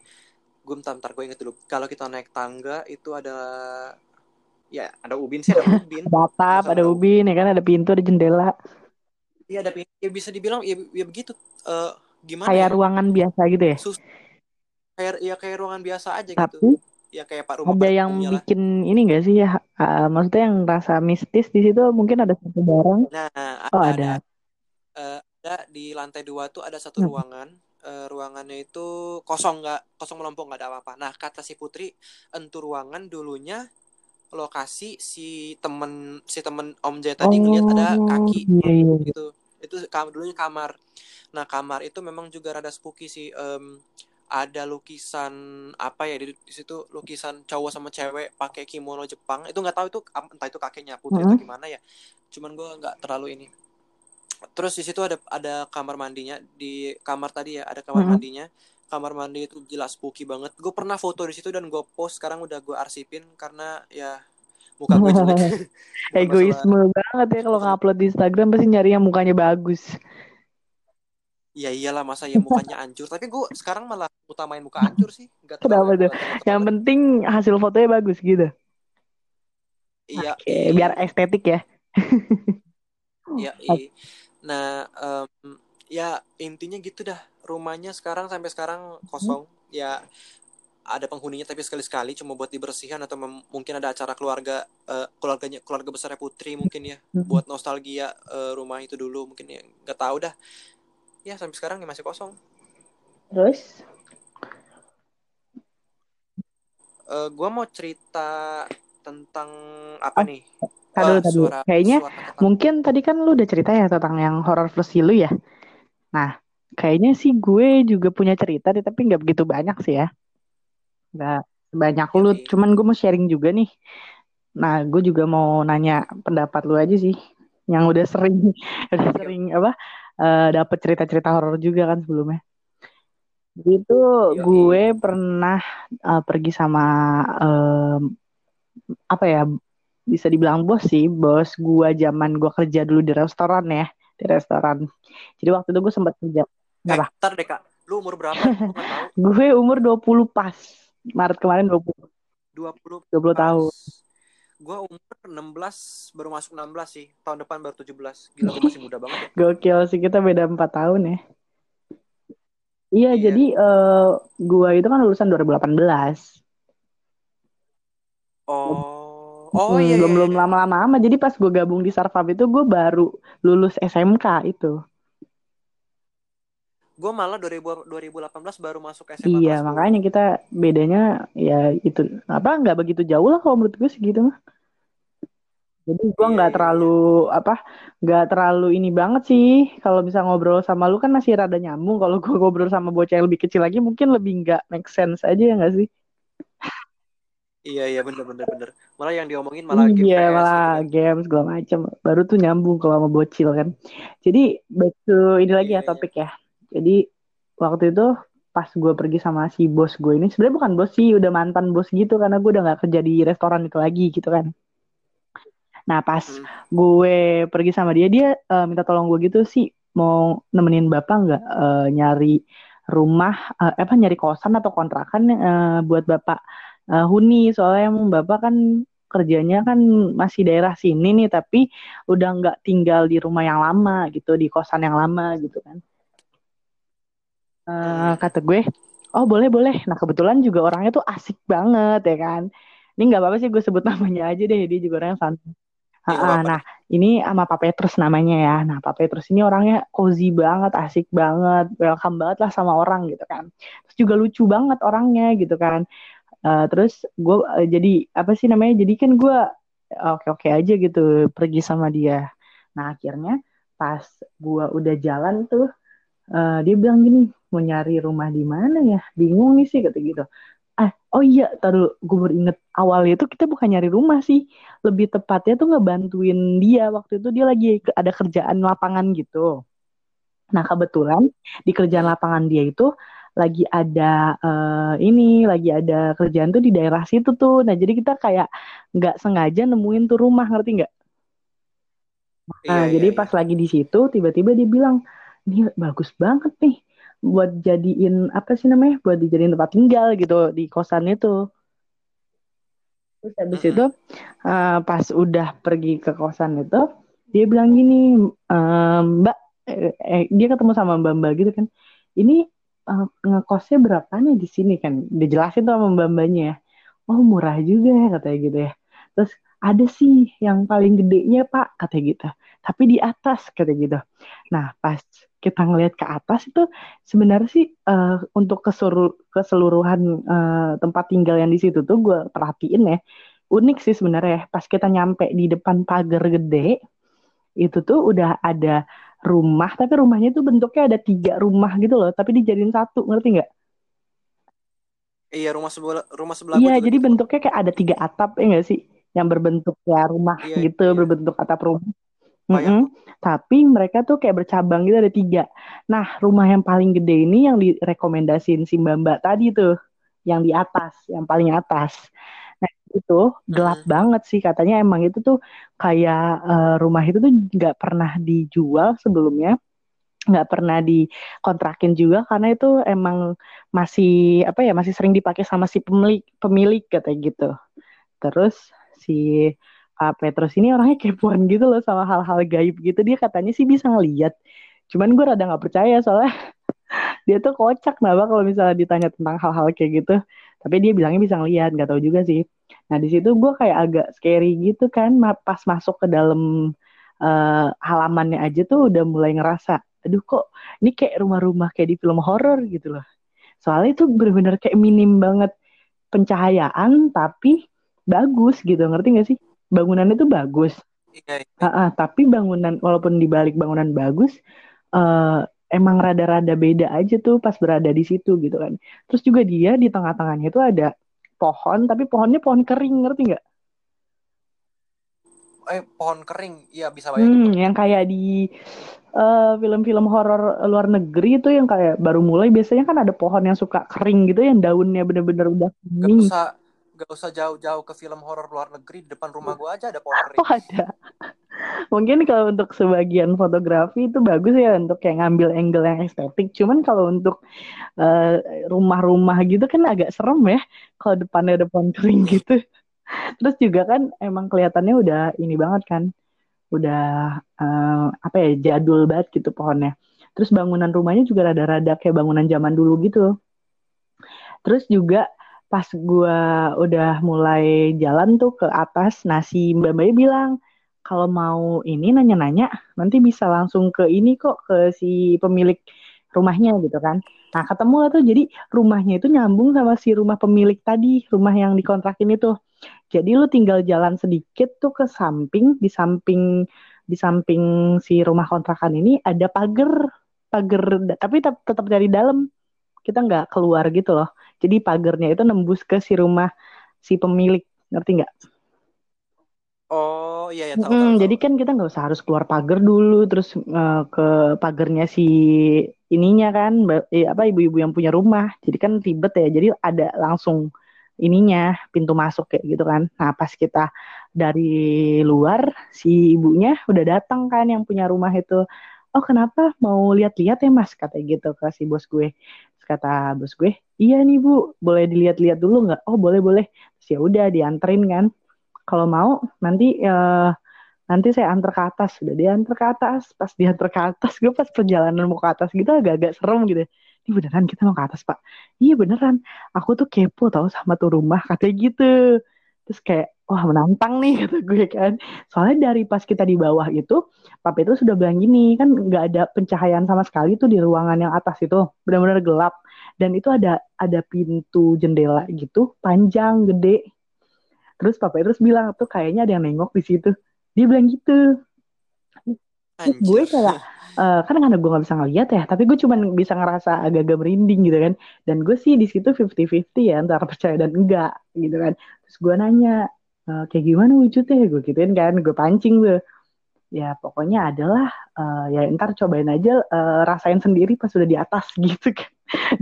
Gue bentar, bentar gue inget dulu. Kalau kita naik tangga itu ada ya ada ubin sih ada ubin. Ada atap, Masa ada ada ubin, ya kan? Ada pintu, ada jendela. iya ada pintu. Ya bisa dibilang ya, ya begitu. Eh, gimana Kayak ya? ruangan biasa gitu ya. sus kayak ya kayak ruangan biasa aja gitu. Tapi ya kayak pak rumah ada pada yang bikin ini gak sih ya? Ah, maksudnya yang rasa mistis di situ mungkin ada satu barang. nah Oh ada ada. ada Eh, ada di lantai dua tuh ada satu Hmm. ruangan Eh, ruangannya itu kosong nggak kosong melompong nggak ada apa-apa nah kata si putri entu ruangan dulunya lokasi si temen si temen om Jaya tadi ngelihat ada Oh kaki iya iya. gitu itu kam dulunya kamar nah kamar itu memang juga rada spooky sih Em, ada lukisan apa ya di, di situ lukisan cowok sama cewek pakai kimono Jepang. Itu nggak tahu itu entah itu kakeknya putri atau Mm-mm. gimana ya. Cuman gue nggak terlalu ini. Terus di situ ada ada kamar mandinya. Di kamar tadi ya ada kamar Mm-mm. mandinya. Kamar mandi itu jelas spooky banget. Gue pernah foto di situ dan gue post sekarang udah gue arsipin karena ya muka gue jelek. Egoisme banget ya kalau ngupload di Instagram pasti nyari yang mukanya bagus. Ya iyalah masa ya mukanya hancur. Tapi gue sekarang malah utamain muka hancur sih. Tahu Kenapa tuh? Yang penting hasil fotonya bagus gitu. iya Oke, biar i estetik ya. iya i nah em, ya intinya gitu dah. Rumahnya sekarang sampai sekarang kosong. Ya ada penghuninya tapi sekali-sekali cuma buat dibersihkan atau mungkin ada acara keluarga eh, keluarganya keluarga besarnya Putri mungkin ya buat nostalgia eh, rumah itu dulu mungkin ya. Nggak tahu dah ya sampai sekarang ya masih kosong Terus? Eh gua mau cerita tentang apa Oh, nih tadi wah tadi. suara Kayaknya suara mungkin tadi kan lu udah cerita ya tentang yang horror versi lu ya. Nah, kayaknya sih gue juga punya cerita deh, tapi nggak begitu banyak sih ya. Nggak sebanyak ya lu. Cuman gue mau sharing juga nih. Nah, gue juga mau nanya pendapat lu aja sih. Yang udah sering, udah sering apa? Eh dapet cerita-cerita horor juga kan sebelumnya. Jadi itu Yo, gue pernah eh, pergi sama em, apa ya? Bisa dibilang bos sih, bos gue zaman gue kerja dulu di restoran ya, di restoran. Jadi waktu itu gue sempat kerja. eh Kenapa? ntar deh kak lu umur berapa gue umur 20 pas. Maret kemarin 20, 20 20 pas tahun. Gue umur 16 baru masuk 16 sih tahun depan baru 17 gila gue masih muda banget ya Gokil sih kita beda 4 tahun ya. Iya, iya jadi eh gue itu kan lulusan 2018. oh oh Hmm, iya belum iya belum iya lama-lama amat. Jadi pas gue gabung di Sarfab itu gue baru lulus SMK itu. Gue malah 2000 2018 baru masuk SMA Iya, makanya 10 kita bedanya ya itu apa nggak begitu jauh lah kalau menurut gue segitu mah. Jadi gue iya nggak iya iya terlalu apa nggak terlalu ini banget sih kalau bisa ngobrol sama lu kan masih rada nyambung. Kalau gue ngobrol sama bocah yang lebih kecil lagi mungkin lebih nggak make sense aja ya nggak sih? iya iya bener bener bener malah yang diomongin malah game Iya PS gitu malah kan games segala macam. Baru tuh nyambung kalau sama bocil kan. Jadi back to ini lagi iya ya iya topik ya. Jadi waktu itu pas gue pergi sama si bos gue ini sebenarnya bukan bos sih udah mantan bos gitu karena gue udah nggak kerja di restoran itu lagi gitu kan. Nah pas hmm. gue pergi sama dia dia eh, minta tolong gue gitu sih mau nemenin bapak nggak eh, nyari rumah eh, apa nyari kosan atau kontrakan eh, buat bapak eh, huni soalnya emang bapak kan kerjanya kan masih daerah sini nih tapi udah nggak tinggal di rumah yang lama gitu di kosan yang lama gitu kan. Hmm. kata gue, oh boleh boleh. Nah kebetulan juga orangnya tuh asik banget ya kan. Ini nggak apa-apa sih gue sebut namanya aja deh. Dia juga orangnya santai. Nah, ini sama Pak Petrus namanya ya. Nah, Pak Petrus ini orangnya cozy banget, asik banget, welcome banget lah sama orang gitu kan. Terus juga lucu banget orangnya gitu kan. Eh, terus gue eh, jadi apa sih namanya? Jadi kan gue oke-oke aja gitu pergi sama dia. Nah, akhirnya pas gue udah jalan tuh eh, dia bilang gini, mau nyari rumah di mana ya? Bingung nih sih kata gitu. Ah, oh iya, taruh gue baru inget awalnya itu kita bukan nyari rumah sih, lebih tepatnya tuh ngebantuin dia waktu itu dia lagi ada kerjaan lapangan gitu. Nah kebetulan di kerjaan lapangan dia itu lagi ada uh, ini lagi ada kerjaan tuh di daerah situ tuh nah jadi kita kayak nggak sengaja nemuin tuh rumah ngerti nggak nah iya, jadi iya, pas iya. lagi di situ tiba-tiba dia bilang ini bagus banget nih buat jadiin apa sih namanya buat dijadiin tempat tinggal gitu di kosan itu. Terus habis mm -hmm. itu uh, pas udah pergi ke kosan itu dia bilang gini mbak eh, eh, dia ketemu sama mbak mbak gitu kan ini uh, ngekosnya berapa nih di sini? Kan dijelasin tuh sama mbak mbaknya ya. Oh murah juga ya katanya gitu ya. Terus ada sih yang paling gedenya pak katanya gitu. Tapi di atas katanya gitu. Nah pas kita ngelihat ke atas itu sebenarnya sih uh, untuk ke seluruh, keseluruhan uh, tempat tinggal yang di situ tuh gue perhatiin ya unik sih sebenarnya pas kita nyampe di depan pagar gede itu tuh udah ada rumah tapi rumahnya tuh bentuknya ada tiga rumah gitu loh tapi dijadiin satu ngerti nggak iya rumah sebelah rumah sebelah iya jadi gitu. bentuknya kayak ada tiga atap ya nggak sih yang berbentuk ya rumah iya, gitu iya. berbentuk atap rumah Mm -hmm. Tapi mereka tuh kayak bercabang gitu ada tiga. Nah rumah yang paling gede ini yang direkomendasiin si mbak mbak tadi tuh, yang di atas, yang paling atas itu gelap hmm. banget sih katanya emang itu tuh kayak uh, rumah itu tuh nggak pernah dijual sebelumnya nggak pernah dikontrakin juga karena itu emang masih apa ya masih sering dipakai sama si pemilik pemilik katanya gitu terus si Pak Petrus ini orangnya kepoan gitu loh sama hal-hal gaib gitu. Dia katanya sih bisa ngeliat. Cuman gue rada nggak percaya soalnya dia tuh kocak nah kalau misalnya ditanya tentang hal-hal kayak gitu. Tapi dia bilangnya bisa ngeliat nggak tahu juga sih. Nah di situ gue kayak agak scary gitu kan pas masuk ke dalam uh, halamannya aja tuh udah mulai ngerasa, aduh kok ini kayak rumah-rumah kayak di film horor gitu loh. Soalnya itu bener-bener kayak minim banget pencahayaan tapi bagus gitu. Ngerti gak sih? Bangunannya tuh bagus. Iya, iya. Uh, uh, tapi bangunan walaupun di balik bangunan bagus, uh, emang rada-rada beda aja tuh pas berada di situ gitu kan. Terus juga dia di tengah-tengahnya itu ada pohon tapi pohonnya pohon kering ngerti nggak? Eh pohon kering, iya bisa bayangin. Hmm, yang kayak di uh, film-film horor luar negeri itu yang kayak baru mulai biasanya kan ada pohon yang suka kering gitu yang daunnya bener-bener udah kering. Gak usah gak usah jauh-jauh ke film horor luar negeri di depan rumah gua aja ada pohon. Oh ada. Mungkin kalau untuk sebagian fotografi itu bagus ya untuk kayak ngambil angle yang estetik. Cuman kalau untuk eh, rumah-rumah gitu kan agak serem ya kalau depannya ada pohon kering gitu. Terus juga kan emang kelihatannya udah ini banget kan. Udah uh, apa ya jadul banget gitu pohonnya. Terus bangunan rumahnya juga rada-rada kayak bangunan zaman dulu gitu. Terus juga pas gue udah mulai jalan tuh ke atas, nasi mbak mbaknya bilang, kalau mau ini nanya-nanya nanti bisa langsung ke ini kok ke si pemilik rumahnya gitu kan. Nah ketemu lah tuh jadi rumahnya itu nyambung sama si rumah pemilik tadi rumah yang dikontrakin itu. Jadi lu tinggal jalan sedikit tuh ke samping di samping di samping si rumah kontrakan ini ada pagar pagar tapi tetap dari dalam kita nggak keluar gitu loh. Jadi pagarnya itu nembus ke si rumah si pemilik ngerti nggak? Oh iya ya tahu, hmm, tahu, tahu. Jadi kan kita nggak usah harus keluar pagar dulu terus uh, ke pagarnya si ininya kan eh, apa ibu-ibu yang punya rumah. Jadi kan ribet ya. Jadi ada langsung ininya pintu masuk kayak gitu kan. Nah pas kita dari luar si ibunya udah datang kan yang punya rumah itu. Oh kenapa mau lihat-lihat ya mas kata gitu ke si bos gue. Terus kata bos gue, iya nih bu, boleh dilihat-lihat dulu nggak? Oh boleh boleh. Ya udah dianterin kan. Kalau mau nanti uh, nanti saya antar ke atas. Udah dia antar ke atas. Pas dia antar ke atas gue pas perjalanan mau ke atas gitu agak-agak serem gitu ini beneran kita mau ke atas pak? Iya beneran. Aku tuh kepo tau sama tuh rumah katanya gitu. Terus kayak wah menantang nih kata gue kan. Soalnya dari pas kita di bawah itu papa itu sudah bilang gini kan nggak ada pencahayaan sama sekali tuh di ruangan yang atas itu. Benar-benar gelap dan itu ada ada pintu jendela gitu panjang gede. Terus papa terus bilang tuh kayaknya ada yang nengok di situ. Dia bilang gitu. Terus gue kayak uh, kan karena gue nggak bisa ngeliat ya tapi gue cuma bisa ngerasa agak-agak merinding gitu kan. Dan gue sih di situ fifty fifty ya antara percaya dan enggak gitu kan. Terus gue nanya e, kayak gimana wujudnya? Gue gituin kan gue pancing tuh. Ya pokoknya adalah uh, ya ntar cobain aja uh, rasain sendiri pas sudah di atas gitu kan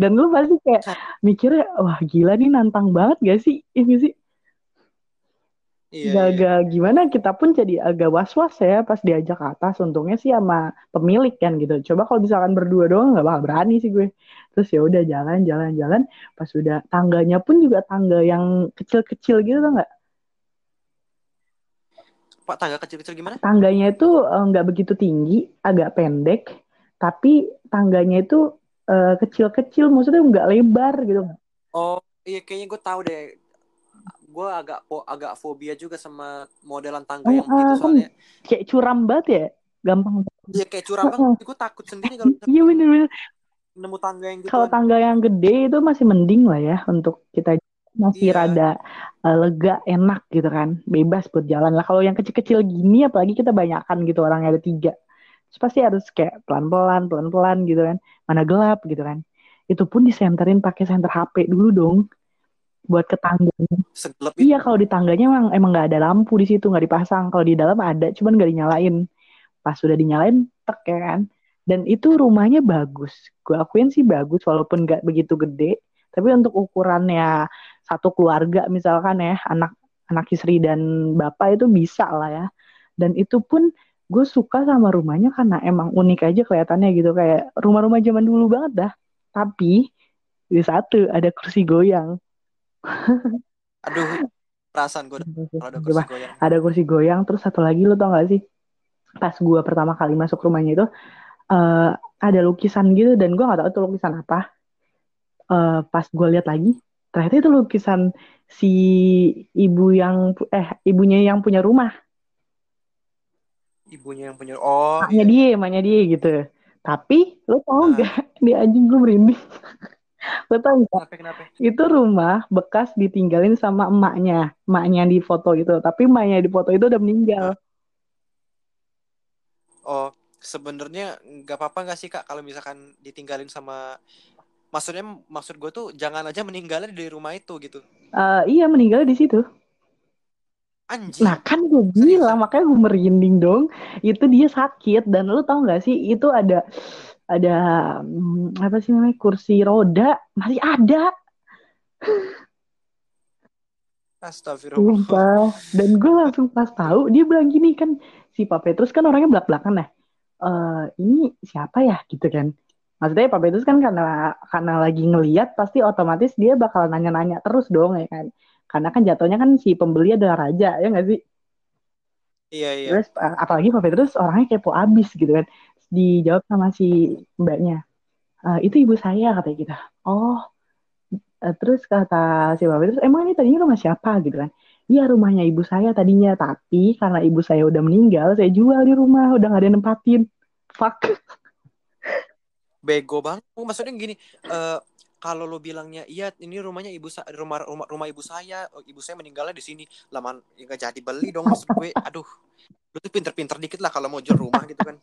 Dan lu pasti kayak mikirnya, wah gila nih nantang banget gak sih? Ini sih. Iya, Gak-gak gimana kita pun jadi agak was-was ya pas diajak ke atas. Untungnya sih sama pemilik kan gitu. Coba kalau misalkan berdua doang nggak bakal berani sih gue. Terus ya udah jalan jalan jalan. Pas udah tangganya pun juga tangga yang kecil-kecil gitu tuh nggak? Pak tangga kecil-kecil gimana? Tangganya itu eh, nggak begitu tinggi, agak pendek. Tapi tangganya itu eh, kecil-kecil, maksudnya nggak lebar gitu. Oh, iya kayaknya gue tahu deh. Gue agak po agak fobia juga sama modelan tangga Oh, yang begitu ah, kan soalnya. kayak curam banget ya, gampang. Iya kayak curam Heeh. banget. Gue takut sendiri kalau Iya bener-bener. nemu tangga yang Kalau gituan. tangga yang gede itu masih mending lah ya untuk kita masih Iya. rada uh, lega, enak gitu kan, bebas buat jalan lah. Kalau yang kecil-kecil gini, apalagi kita banyakan gitu orangnya ada tiga, terus pasti harus kayak pelan-pelan, pelan-pelan gitu kan, mana gelap gitu kan. Itu pun disenterin pakai senter HP dulu dong, buat ke tangganya. Segelap itu. Iya, kalau di tangganya emang emang nggak ada lampu di situ, nggak dipasang. Kalau di dalam ada, cuman nggak dinyalain. Pas sudah dinyalain, tek ya kan. Dan itu rumahnya bagus. Gue akuin sih bagus, walaupun nggak begitu gede. Tapi untuk ukurannya satu keluarga misalkan ya, anak anak istri dan bapak itu bisa lah ya. Dan itu pun gue suka sama rumahnya karena emang unik aja kelihatannya gitu kayak rumah-rumah zaman dulu banget dah. Tapi di satu ada kursi goyang. Aduh, perasaan gue ada kursi Coba, goyang. ada kursi goyang terus satu lagi lo tau gak sih pas gue pertama kali masuk rumahnya itu eh, ada lukisan gitu dan gue nggak tahu itu lukisan apa Eh, pas gue lihat lagi ternyata itu lukisan si ibu yang eh ibunya yang punya rumah Ibunya yang punya. Oh, maknya iya. dia maknya dia gitu tapi lo tau Ah. nggak di anjing gue merinding lo tau nggak Kenapa kenapa? itu rumah bekas ditinggalin sama emaknya emaknya di foto itu tapi emaknya di foto itu udah meninggal Oh, sebenarnya nggak apa-apa nggak sih Kak kalau misalkan ditinggalin sama maksudnya maksud gue tuh jangan aja meninggalnya di rumah itu gitu. Eh, iya meninggal di situ Anjing. Nah kan gue bilang makanya gue merinding dong. Itu dia sakit dan lu tau gak sih itu ada ada hmm, apa sih namanya kursi roda masih ada. Astagfirullah. Sumpah. Dan gue langsung pas tahu dia bilang gini kan si Pak Petrus kan orangnya belak belakan nah. Eh ini siapa ya gitu kan. Maksudnya Pak Petrus kan karena karena lagi ngeliat pasti otomatis dia bakal nanya-nanya terus dong ya kan. Karena kan jatuhnya kan si pembeli adalah raja ya nggak sih? Iya iya. Terus uh, apalagi Pak Petrus orangnya kepo abis gitu kan. Dijawab sama si mbaknya, "Eh, itu ibu saya katanya gitu. Oh, Eh, terus kata si Pak Petrus, emang ini tadinya rumah siapa gitu kan? Iya rumahnya ibu saya tadinya, tapi karena ibu saya udah meninggal, saya jual di rumah, udah gak ada yang nempatin. Fuck. Bego banget. Maksudnya gini, eh kalau lo bilangnya iya ini rumahnya ibu sa- rumah rumah rumah ibu saya, oh, ibu saya meninggalnya di sini. Laman ya nggak jadi beli dong maksud gue. Aduh. Lu tuh pinter-pinter dikit lah kalau mau jual rumah gitu kan.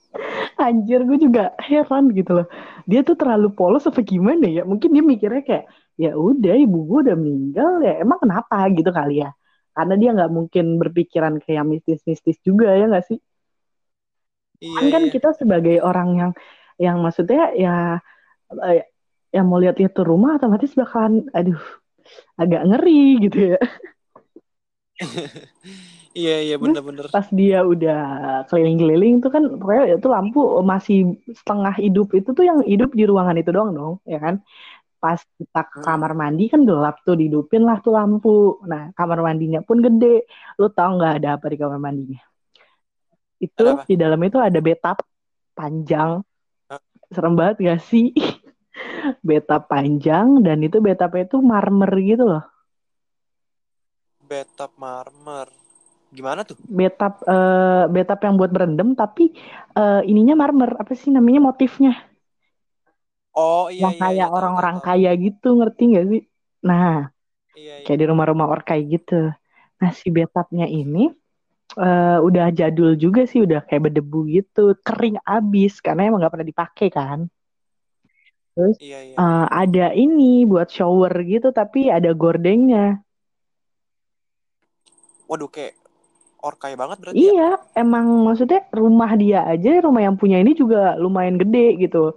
Anjir, gue juga heran gitu loh. Dia tuh terlalu polos apa gimana ya? Mungkin dia mikirnya kayak, ya udah ibu gue udah meninggal ya, emang kenapa gitu kali ya? Karena dia nggak mungkin berpikiran kayak mistis-mistis juga ya nggak sih? Iya kan iya. kita sebagai orang yang yang maksudnya ya eh, yang mau lihat-lihat tuh rumah otomatis bakalan aduh agak ngeri gitu ya. Iya iya bener-bener. pas dia udah keliling-keliling tuh kan pokoknya itu lampu masih setengah hidup itu tuh yang hidup di ruangan itu doang dong ya kan? Pas kita ke Hmm. kamar mandi kan gelap tuh dihidupin lah tuh lampu. Nah kamar mandinya pun gede. Lu tau nggak ada apa di kamar mandinya? Itu di dalam itu ada bathtub panjang. Serem banget gak sih bathtub panjang dan itu bathtubnya itu marmer gitu loh Bathtub marmer. Gimana tuh? bathtub eh bathtub yang buat berendam tapi eh, ininya marmer apa sih namanya motifnya Oh iya yang iya iya kayak tahu orang-orang tahu. kaya gitu ngerti gak sih nah Iya iya. kayak di rumah-rumah orkai gitu nah si bathtubnya ini eh, udah jadul juga sih udah kayak berdebu gitu kering abis karena emang nggak pernah dipakai kan terus Iya iya. eh, ada ini buat shower gitu tapi ada gordengnya Waduh kayak orkai banget berarti ya. Iya, emang maksudnya rumah dia aja, rumah yang punya ini juga lumayan gede gitu.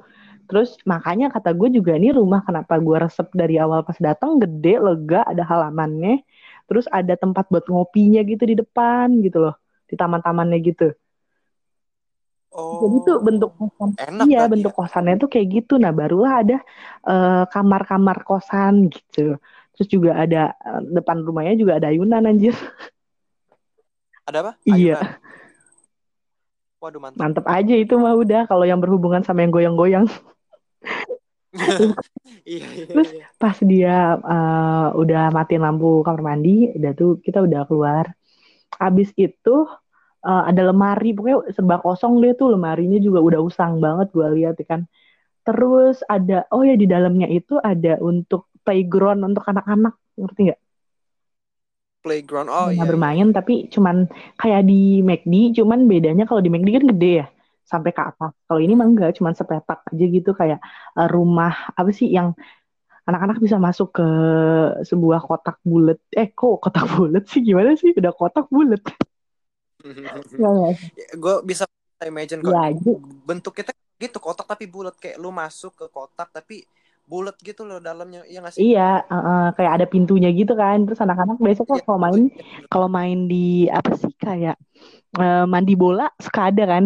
terus makanya kata gue juga ini rumah kenapa gue resep dari awal pas datang gede lega ada halamannya terus ada tempat buat ngopinya gitu di depan gitu loh di taman-tamannya gitu Oh, jadi tuh bentuk kosan enak iya berarti bentuk ya. kosannya tuh kayak gitu nah barulah ada eh, kamar-kamar kosan gitu terus juga ada eh, depan rumahnya juga ada ayunan anjir Ada apa? iya Ayunan. Waduh, mantap. mantep aja itu mah udah kalau yang berhubungan sama yang goyang-goyang Iya, iya, terus iya. pas dia eh, udah matiin lampu kamar mandi udah tuh kita udah keluar abis itu eh, ada lemari pokoknya serba kosong deh tuh lemarinya juga udah usang banget gue lihat ya kan terus ada oh ya di dalamnya itu ada untuk playground untuk anak-anak ngerti nggak Playground. Oh, iya, iya. bermain tapi cuman kayak di McD cuman bedanya kalau di McD kan gede ya sampai ke atas kalau ini mah enggak cuman sepetak aja gitu kayak eh, rumah apa sih yang anak-anak bisa masuk ke sebuah kotak bulat eh kok kotak bulat sih gimana sih udah kotak bulat. Gue bisa imagine kok. ya Bentuk kita gitu kotak tapi bulat kayak lu masuk ke kotak tapi bulat gitu loh dalamnya. Iya nggak sih? iya eh, kayak ada pintunya gitu kan terus anak-anak biasa kok Iya, kalau main kalau main di apa sih kayak eh, mandi bola suka ada kan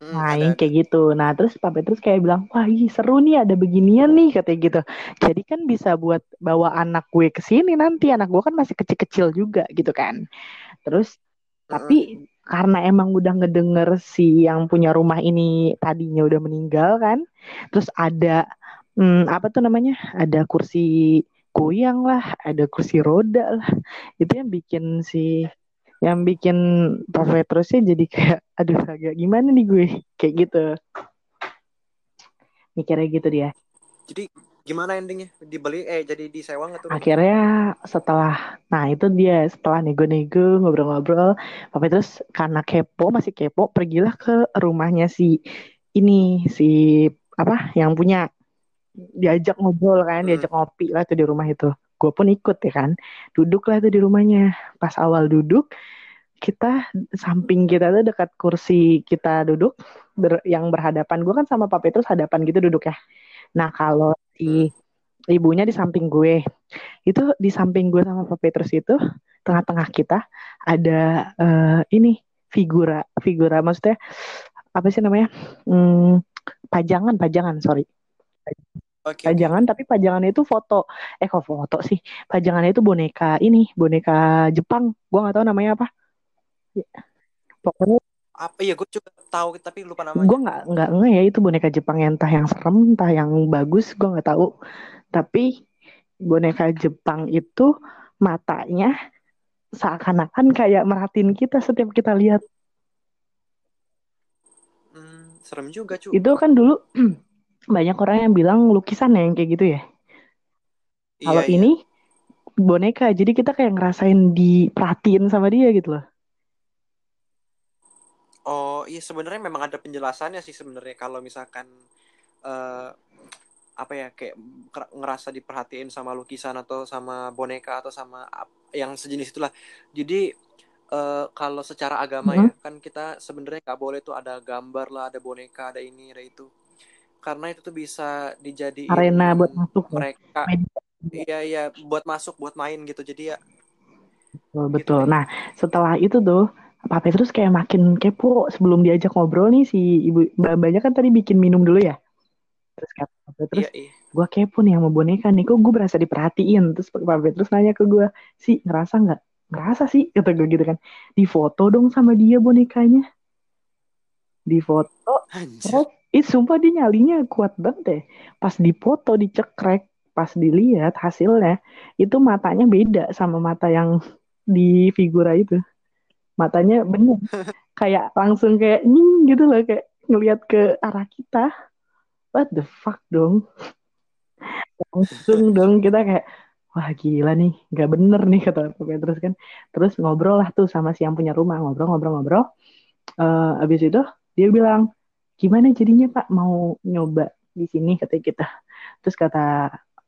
Hmm, Nah, ada kayak gitu. Nah, terus Pak Petrus kayak bilang, wah ih, seru nih ada beginian nih, katanya gitu. Jadi kan bisa buat bawa anak gue ke sini nanti. Anak gue kan masih kecil-kecil juga gitu kan. Terus, tapi karena emang udah ngedenger si yang punya rumah ini tadinya udah meninggal kan. Terus ada, hmm, apa tuh namanya? Ada kursi goyang lah, ada kursi roda lah. Itu yang bikin si yang bikin Pak Petrusnya jadi kayak aduh agak gimana nih gue kayak gitu mikirnya gitu dia Jadi gimana endingnya? Dibeli eh jadi disewa nggak tuh? akhirnya setelah nah itu dia setelah nego-nego ngobrol-ngobrol Pak Petrus karena kepo masih kepo pergilah ke rumahnya si ini si apa yang punya diajak ngobrol kan Hmm. diajak ngopi lah tuh di rumah itu gue pun ikut ya kan duduk lah tuh di rumahnya pas awal duduk kita samping kita tuh dekat kursi kita duduk ber- yang berhadapan gue kan sama Pak Petrus hadapan gitu duduk ya nah kalau si ibunya di samping gue. Itu di samping gue sama Pak Petrus itu tengah-tengah kita ada eh, ini figura figura maksudnya apa sih namanya Hmm, pajangan pajangan sorry. Oke. pajangan tapi pajangannya itu foto. Eh kok foto sih? Pajangannya itu boneka ini boneka Jepang. Gua nggak tahu namanya apa. Pokoknya Apa iya gue juga tahu tapi lupa gue namanya. nggak nggak nge ya itu boneka Jepang yang entah yang serem entah yang bagus gue nggak tahu tapi boneka Jepang itu matanya seakan-akan kayak merhatiin kita setiap kita lihat Hmm, serem juga cu. itu kan dulu banyak orang yang bilang lukisan ya yang kayak gitu ya kalau Iya, iya. ini boneka jadi kita kayak ngerasain diperhatiin sama dia gitu loh Oh iya sebenarnya memang ada penjelasannya sih sebenarnya kalau misalkan eh apa ya kayak ngerasa diperhatiin sama lukisan atau sama boneka atau sama yang sejenis itulah. Jadi eh kalau secara agama ya kan kita sebenarnya nggak boleh tuh ada gambar lah, ada boneka, ada ini, ada itu. Karena itu tuh bisa dijadiin arena buat masuk ya mereka Media. iya iya buat masuk buat main gitu. Jadi ya betul gitu betul nah setelah itu tuh Pak Petrus kayak makin kepo sebelum diajak ngobrol nih si ibu mbak-mbaknya kan tadi bikin minum dulu ya? Terus kata Pak Petrus Iya iya. gue kepo nih sama boneka nih kok gue berasa diperhatiin? Terus Pak Petrus nanya ke gue sih ngerasa nggak? Ngerasa sih kata gue gitu kan. Di foto dong sama dia bonekanya. Di foto terus? Ih sumpah dia nyalinya kuat banget deh. Pas dipoto dicekrek pas dilihat hasilnya itu matanya beda sama mata yang di figura itu matanya bener kayak langsung kayak nying gitu loh kayak ngelihat ke arah kita. What the fuck dong? Langsung dong kita kayak wah gila nih nggak bener nih kata Pak Petrus kan terus ngobrol lah tuh sama si yang punya rumah ngobrol-ngobrol-ngobrol Eh abis itu dia bilang gimana jadinya Pak mau nyoba di sini? kata kita. Terus kata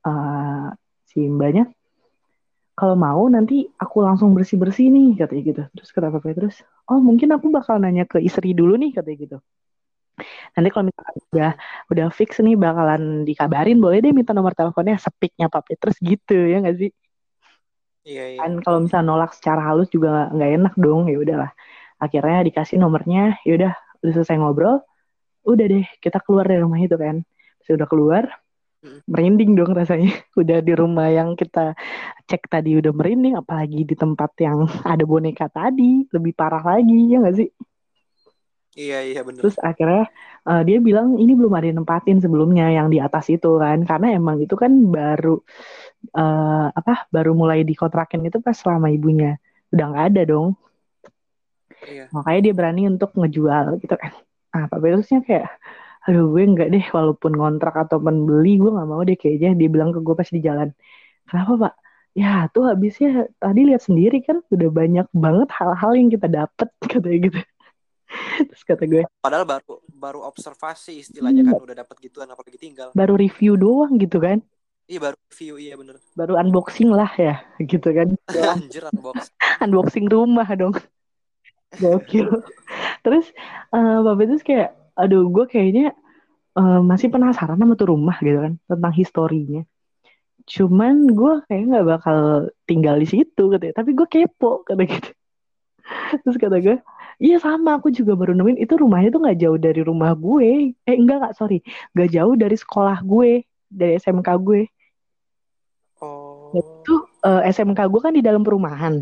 eh, si mbaknya kalau mau nanti aku langsung bersih bersih nih katanya gitu. Terus kata Pak Petrus oh mungkin aku bakal nanya ke istri dulu nih katanya gitu. Nanti kalau misalkan udah udah fix nih bakalan dikabarin boleh deh minta nomor teleponnya sepiknya Pak Petrus gitu ya nggak sih? Iya iya. Kan kalau misalnya nolak secara halus juga nggak enak dong ya udahlah. Akhirnya dikasih nomornya ya udah udah selesai ngobrol udah deh kita keluar dari rumah itu kan. Sudah keluar merinding dong rasanya. Udah di rumah yang kita cek tadi udah merinding apalagi di tempat yang ada boneka tadi lebih parah lagi ya nggak sih? Iya iya bener. Terus akhirnya uh, dia bilang ini belum ada yang nempatin sebelumnya yang di atas itu kan. Karena emang itu kan baru uh, apa baru mulai dikontrakin itu pas selama ibunya. Udah nggak ada dong. Iya. makanya dia berani untuk ngejual gitu kan. Ah Pak Petrusnya kayak aduh gue nggak deh walaupun ngontrak atau beli gue nggak mau deh kayaknya. Dia bilang ke gue pas di jalan kenapa pak? Ya tuh habisnya tadi lihat sendiri kan udah banyak banget hal-hal yang kita dapat katanya gitu. Terus kata gue padahal baru baru observasi istilahnya kan udah dapat gituan apalagi tinggal baru review doang gitu kan. Iya baru review iya bener. Baru unboxing lah ya gitu kan. Anjir unboxing. Unboxing rumah dong. Gokil. Terus uh, bapak itu kayak aduh gue kayaknya uh, masih penasaran sama tuh rumah gitu kan tentang historinya. Cuman gue kayak nggak bakal tinggal di situ katanya tapi gue kepo kata gitu. Terus kata gue iya sama aku juga baru nemuin itu rumahnya tuh nggak jauh dari rumah gue. Eh enggak nggak sorry. Nggak jauh dari sekolah gue dari SMK gue itu uh, eh, SMK gue kan di dalam perumahan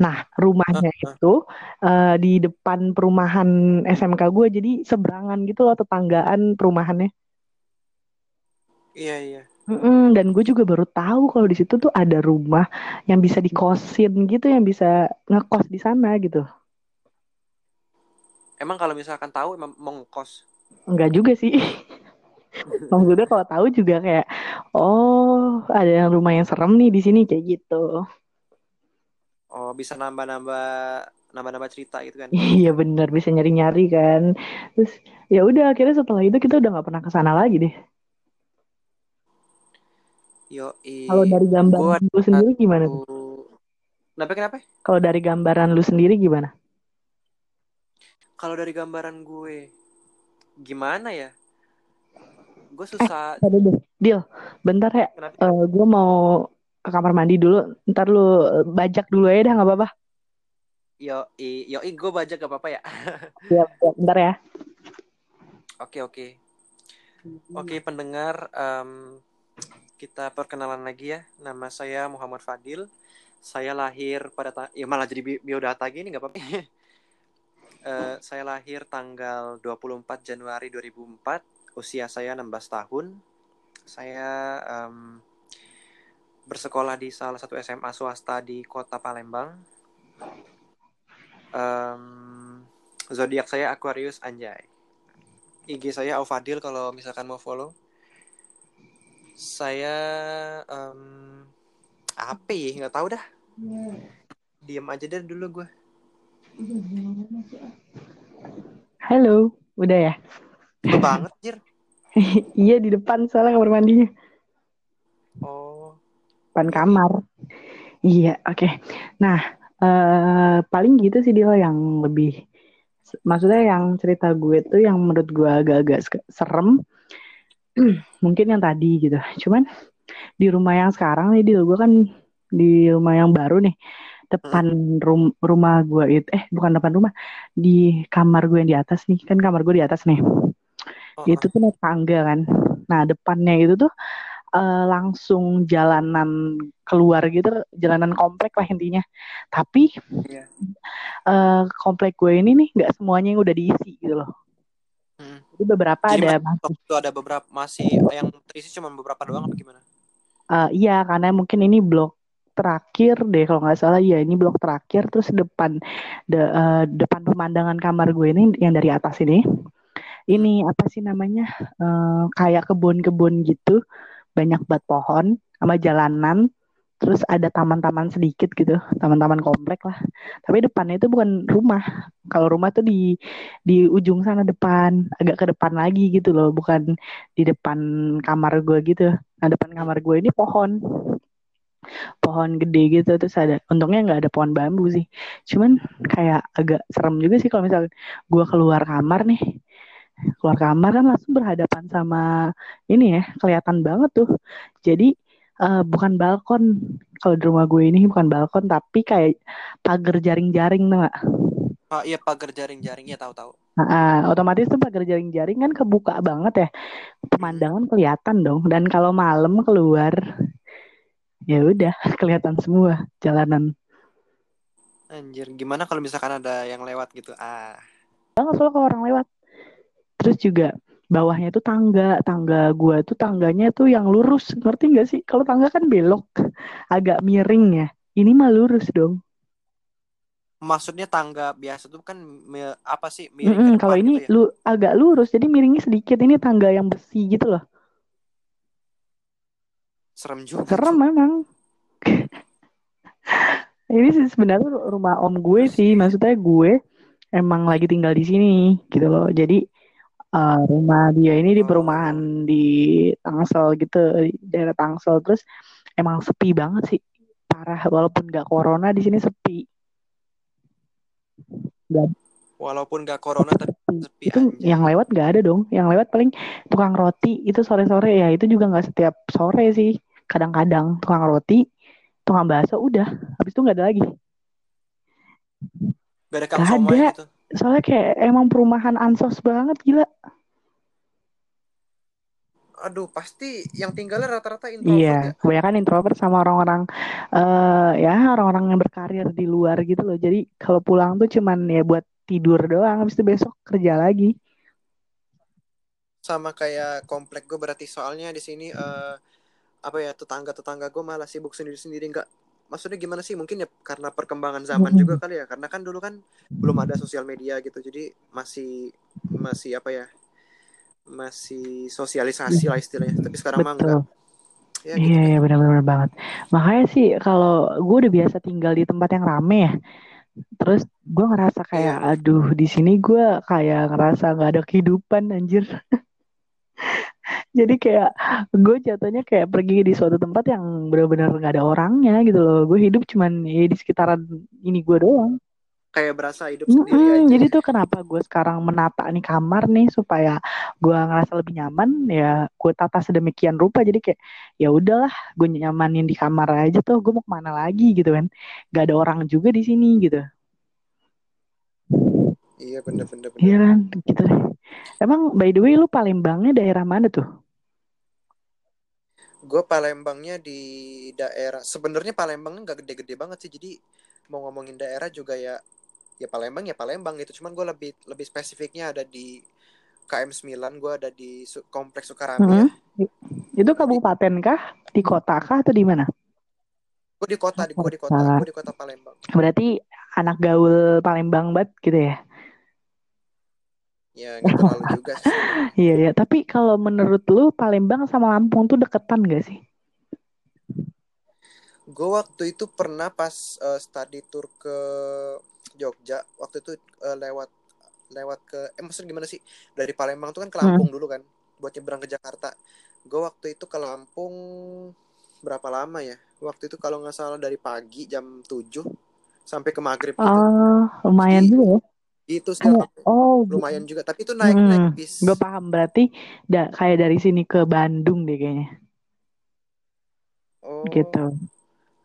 Nah, rumahnya itu uh, di depan perumahan SMK gue, jadi seberangan gitu loh tetanggaan perumahannya. Iya iya. Mm-mm, dan gue juga baru tahu kalau di situ tuh ada rumah yang bisa dikosin gitu, yang bisa ngekos di sana gitu. Emang kalau misalkan tahu emang mau ngekos? Enggak juga sih. Maksudnya kalau tahu juga kayak, oh ada yang rumah yang serem nih di sini kayak gitu. Oh, bisa nambah-nambah nambah-nambah cerita gitu kan. Iya benar, bisa nyari-nyari kan. Terus ya udah akhirnya setelah itu kita udah nggak pernah ke sana lagi deh. Yo, Kalau dari gambaran lu sendiri gimana? Kenapa kenapa? Kalau dari gambaran lu sendiri gimana? Kalau dari gambaran gue gimana ya? Gue susah. Eh, deh. Deal, bentar ya. Uh, gue mau ke kamar mandi dulu. Ntar lu eh, bajak dulu ya dah nggak apa-apa. Yo i yo i gue bajak gak apa-apa ya? Siap bentar ya. Oke oke. Oke pendengar um, kita perkenalan lagi ya. Nama saya Muhammad Fadil. Saya lahir pada ya malah jadi bi biodata gini nggak apa-apa. Uh, saya lahir tanggal 24 Januari 2004 usia saya 16 tahun saya um, bersekolah di salah satu SMA swasta di kota Palembang. Um, zodiak saya Aquarius Anjay. IG saya Aufadil kalau misalkan mau follow. Saya um, apa ya? Nggak tahu dah. Diam aja deh dulu gue. Halo, udah ya? Banget, Jir. iya di depan soalnya kamar mandinya. Oh, depan kamar. Iya, oke. Okay. Nah, uh, paling gitu sih dia yang lebih maksudnya yang cerita gue tuh yang menurut gue agak-agak serem. Mungkin yang tadi gitu. Cuman di rumah yang sekarang nih, di gue kan di rumah yang baru nih depan rum rumah gue itu eh bukan depan rumah di kamar gue yang di atas nih kan kamar gue di atas nih oh. itu tuh naik tangga kan nah depannya itu tuh uh, langsung jalanan keluar gitu, jalanan komplek lah intinya. Tapi yeah. Iya. uh, komplek gue ini nih nggak semuanya yang udah diisi gitu loh. Hmm. Jadi beberapa Jadi ada masih itu ada beberapa masih yang terisi cuma beberapa doang apa gimana? Uh, iya karena mungkin ini blok terakhir deh kalau nggak salah ya ini blok terakhir terus depan de, uh, depan pemandangan kamar gue ini yang dari atas ini ini apa sih namanya uh, kayak kebun-kebun gitu banyak bat pohon sama jalanan terus ada taman-taman sedikit gitu taman-taman komplek lah. Tapi depannya itu bukan rumah. Kalau rumah tuh di di ujung sana depan agak ke depan lagi gitu loh bukan di depan kamar gue gitu. Nah depan kamar gue ini pohon. Pohon gede gitu terus ada untungnya nggak ada pohon bambu sih. Cuman kayak agak serem juga sih kalau misalnya gue keluar kamar nih keluar kamar kan langsung berhadapan sama ini ya kelihatan banget tuh jadi uh, bukan balkon kalau di rumah gue ini bukan balkon tapi kayak pagar jaring-jaring tuh gak? Oh iya pagar jaring-jaring ya tahu-tahu. Nah, otomatis tuh pagar jaring-jaring kan kebuka banget ya. Pemandangan kelihatan dong. Dan kalau malam keluar ya udah kelihatan semua jalanan. Anjir, gimana kalau misalkan ada yang lewat gitu? Ah. Banget soalnya kalau orang lewat. Terus juga bawahnya tuh tangga, tangga gua tuh tangganya tuh yang lurus, ngerti gak sih? Kalau tangga kan belok, agak miring ya. Ini mah lurus dong. Maksudnya tangga biasa tuh kan apa sih miring mm -hmm, kalau ini gitu ya? lu agak lurus jadi miringnya sedikit. Ini tangga yang besi gitu loh. Serem juga serem memang. Ini sih sebenarnya rumah om gue sih. Maksudnya gue emang lagi tinggal di sini gitu loh. Jadi uh, rumah dia ini di perumahan oh. di Tangsel gitu di daerah Tangsel terus emang sepi banget sih parah walaupun gak corona di sini sepi Gak. Walaupun gak corona tapi sepi itu aja. yang lewat gak ada dong. Yang lewat paling tukang roti itu sore-sore ya itu juga nggak setiap sore sih. Kadang-kadang tukang roti, tukang bakso udah. Habis itu nggak ada lagi. Gak ada gak ada. gitu. Soalnya kayak emang perumahan ansos banget gila. Aduh pasti yang tinggalnya rata-rata introvert iya ya? kebanyakan introvert sama orang-orang uh, ya orang-orang yang berkarir di luar gitu loh. Jadi kalau pulang tuh cuman ya buat tidur doang habis itu besok kerja lagi. Sama kayak komplek gue berarti soalnya di sini uh, apa ya tetangga tetangga gue malah sibuk sendiri sendiri nggak maksudnya gimana sih? Mungkin ya karena perkembangan zaman juga kali ya. Karena kan dulu kan belum ada sosial media gitu. Jadi masih masih apa ya? Masih sosialisasi lah istilahnya. Tapi sekarang Betul. mah enggak. Ya, gitu. Iya iya benar-benar banget. Makanya sih kalau gue udah biasa tinggal di tempat yang rame ya terus gue ngerasa kayak yeah. aduh di sini gue kayak ngerasa nggak ada kehidupan anjir jadi kayak gue jatuhnya kayak pergi di suatu tempat yang benar-benar nggak ada orangnya gitu loh gue hidup cuman ya di sekitaran ini gue doang kayak berasa hidup mm -hmm. sendiri aja. Jadi tuh kenapa gue sekarang menata nih kamar nih supaya gue ngerasa lebih nyaman ya gue tata sedemikian rupa jadi kayak ya udahlah gue nyamanin di kamar aja tuh gue mau ke mana lagi gitu kan gak ada orang juga di sini gitu. Iya bener-bener. Iya kan gitu deh. Emang by the way lu Palembangnya daerah mana tuh? Gue Palembangnya di daerah sebenarnya Palembangnya nggak gede-gede banget sih jadi mau ngomongin daerah juga ya ya Palembang ya Palembang gitu cuman gue lebih lebih spesifiknya ada di KM 9 gue ada di kompleks Sukarame hmm. ya. itu kabupaten kah di kota kah atau di mana gue di kota di gue di kota gue di kota Palembang berarti anak gaul Palembang banget gitu ya ya nggak terlalu juga sih iya ya tapi kalau menurut lu Palembang sama Lampung tuh deketan gak sih gue waktu itu pernah pas uh, study tour ke Jogja waktu itu uh, lewat lewat ke eh maksudnya gimana sih dari Palembang tuh kan ke Lampung hmm. dulu kan buat nyebrang ke Jakarta gue waktu itu ke Lampung berapa lama ya waktu itu kalau nggak salah dari pagi jam 7 sampai ke maghrib gitu. Uh, lumayan juga ya. Itu sih oh, oh lumayan juga tapi itu naik hmm, naik bis gue paham berarti da, kayak dari sini ke Bandung deh kayaknya oh gitu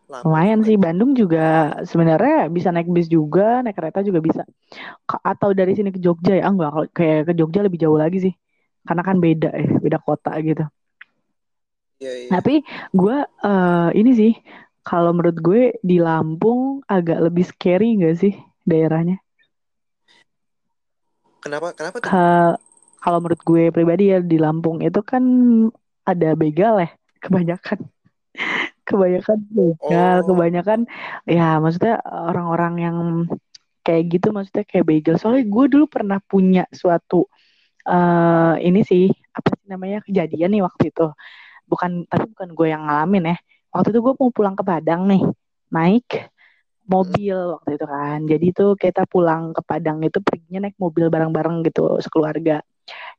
Lama Lumayan sih Bandung juga sebenarnya bisa naik bis juga, naik kereta juga bisa. Atau dari sini ke Jogja ya, enggak kalau kayak ke Jogja lebih jauh lagi sih. Karena kan beda ya, beda kota gitu. Iya, iya. Tapi gue uh, ini sih kalau menurut gue di Lampung agak lebih scary gak sih daerahnya? Kenapa? Kenapa tuh? kalau menurut gue pribadi ya di Lampung itu kan ada begal ya kebanyakan kebanyakan begal, oh. kebanyakan ya maksudnya orang-orang yang kayak gitu maksudnya kayak begal. Soalnya gue dulu pernah punya suatu uh, ini sih apa sih namanya kejadian nih waktu itu. Bukan tapi bukan gue yang ngalamin ya. Waktu itu gue mau pulang ke Padang nih, naik mobil waktu itu kan. Jadi tuh kita pulang ke Padang itu perginya naik mobil bareng-bareng gitu sekeluarga.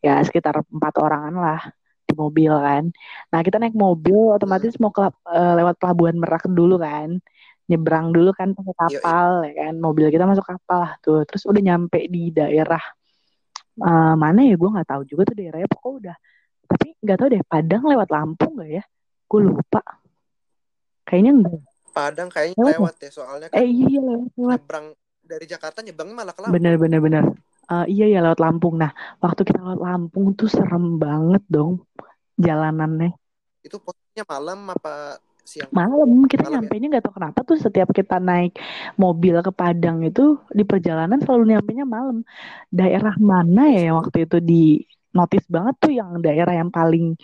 Ya sekitar empat orangan lah di mobil kan. Nah kita naik mobil otomatis mau ke uh, lewat pelabuhan Merak dulu kan, nyebrang dulu kan pakai kapal ya kan. Mobil kita masuk kapal lah tuh. Terus udah nyampe di daerah uh, mana ya gue nggak tahu juga tuh daerahnya pokoknya udah tapi nggak tahu deh Padang lewat Lampung nggak ya gue lupa kayaknya enggak Padang kayaknya lewat, lewat ya soalnya kan eh iya lewat, lewat. nyebrang dari Jakarta nyebrang malah ke Lampung. Bener bener bener. Uh, iya ya lewat Lampung. Nah waktu kita lewat Lampung tuh serem banget dong jalanannya. Itu posisinya malam apa siang? Malam. Kita malam nyampe nya nggak tahu kenapa tuh setiap kita naik mobil ke Padang itu di perjalanan selalu nyampe nya malam. Daerah mana ya waktu itu di notice banget tuh yang daerah yang paling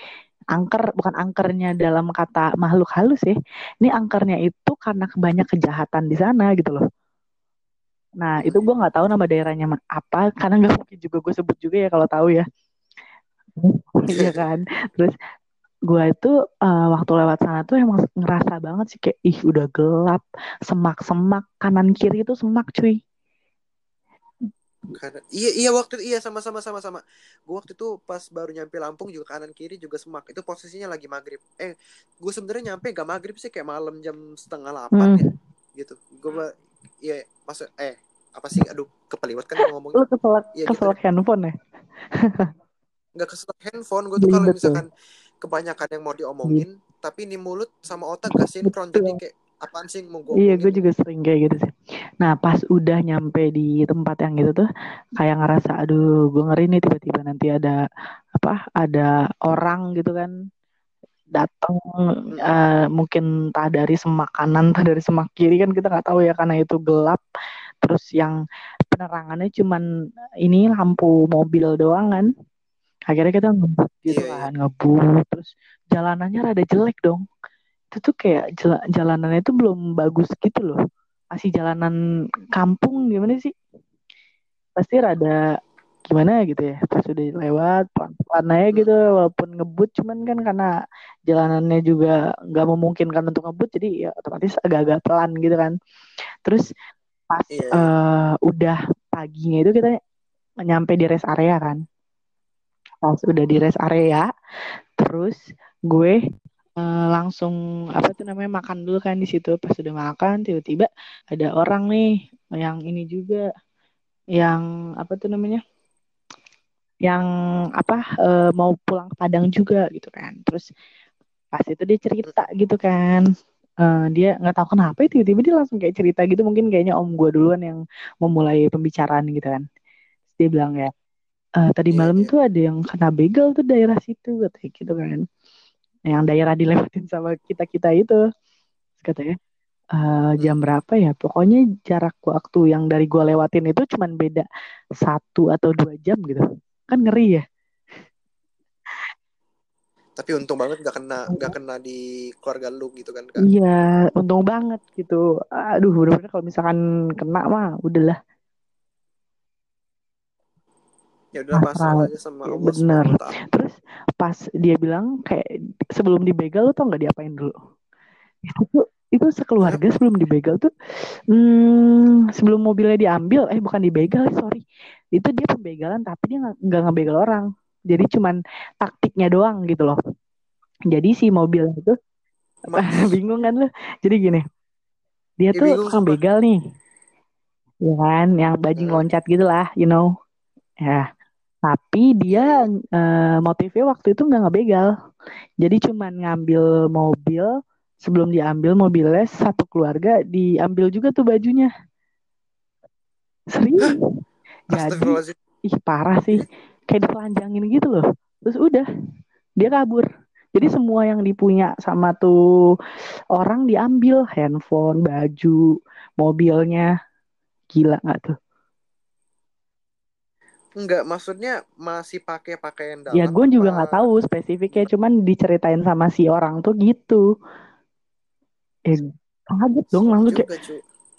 angker bukan angkernya dalam kata makhluk halus ya. Ini angkernya itu karena banyak kejahatan di sana gitu loh. Nah itu gue nggak tahu nama daerahnya apa karena nggak mungkin juga gue sebut juga ya kalau tahu ya. Iya kan? Terus gue itu uh, waktu lewat sana tuh emang ngerasa banget sih kayak ih udah gelap semak-semak kanan kiri itu semak cuy karena iya iya waktu iya sama sama sama sama. Gue waktu itu pas baru nyampe Lampung juga kanan kiri juga semak. Itu posisinya lagi maghrib. Eh gue sebenarnya nyampe gak maghrib sih kayak malam jam setengah delapan hmm. ya gitu. Gue iya masa eh apa sih? Aduh kepeliwat kan ngomong lu keselak ya, keselak gitu. handphone ya? Nggak keselak handphone. Gue tuh kalau misalkan kebanyakan yang mau diomongin hmm. tapi ini mulut sama otak gak sinkron. Jadi kayak apaan sih mau gue iya gue juga sering kayak gitu sih. Nah pas udah nyampe di tempat yang gitu tuh kayak ngerasa aduh gue ngeri nih tiba-tiba nanti ada apa ada orang gitu kan datang hmm. uh, mungkin entah dari semak kanan entah dari semak kiri kan kita nggak tahu ya karena itu gelap. Terus yang penerangannya cuman ini lampu mobil doang kan. Akhirnya kita ngebut gitu yeah, iya. kan ngebut. Terus jalanannya rada jelek dong itu tuh kayak jala jalanannya itu belum bagus gitu loh masih jalanan kampung gimana sih pasti rada gimana gitu ya terus udah lewat pelan-pelan aja gitu walaupun ngebut cuman kan karena jalanannya juga nggak memungkinkan untuk ngebut jadi ya otomatis agak-agak pelan gitu kan terus pas yeah. Iya. uh, udah paginya itu kita nyampe di rest area kan pas udah di rest area terus gue uh, langsung apa tuh namanya makan dulu kan di situ. Pas udah makan tiba-tiba ada orang nih yang ini juga yang apa tuh namanya yang apa uh, mau pulang ke Padang juga gitu kan. Terus pas itu dia cerita gitu kan. Uh, dia nggak tahu kenapa itu tiba-tiba dia langsung kayak cerita gitu. Mungkin kayaknya om gue duluan yang memulai pembicaraan gitu kan. Terus dia bilang ya uh, tadi yeah, malam yeah. tuh ada yang kena begal tuh daerah situ katanya gitu kan yang daerah dilewatin sama kita kita itu katanya uh, jam berapa ya? Pokoknya jarak waktu yang dari gua lewatin itu cuman beda satu atau dua jam gitu. Kan ngeri ya. Tapi untung banget gak kena gak kena di keluarga lu gitu kan kak? Iya untung banget gitu. Aduh bener-bener kalau misalkan kena mah udahlah ya udah pasrah aja sama Allah bener. terus pas dia bilang kayak sebelum dibegal lu tau nggak diapain dulu? Itu itu sekeluarga sebelum dibegal tuh hmm, sebelum mobilnya diambil eh bukan dibegal sorry. Itu dia pembegalan tapi dia nggak ngebegal orang. Jadi cuman taktiknya doang gitu loh. Jadi si mobil itu bingung kan lu? Jadi gini dia ya, tuh tukang begal nih. Ya kan yang bajing loncat gitu lah you know. Ya tapi dia uh, motifnya waktu itu nggak ngebegal. Jadi cuman ngambil mobil, sebelum diambil mobilnya satu keluarga diambil juga tuh bajunya. Serius. Jadi, ih parah sih. Kayak ditelanjangin gitu loh. Terus udah, dia kabur. Jadi semua yang dipunya sama tuh orang diambil, handphone, baju, mobilnya. Gila nggak tuh? Enggak, maksudnya masih pakai pakaian dalam. Ya, gue juga nggak tahu spesifiknya, cuman diceritain sama si orang tuh gitu. Eh, kaget dong langsung kayak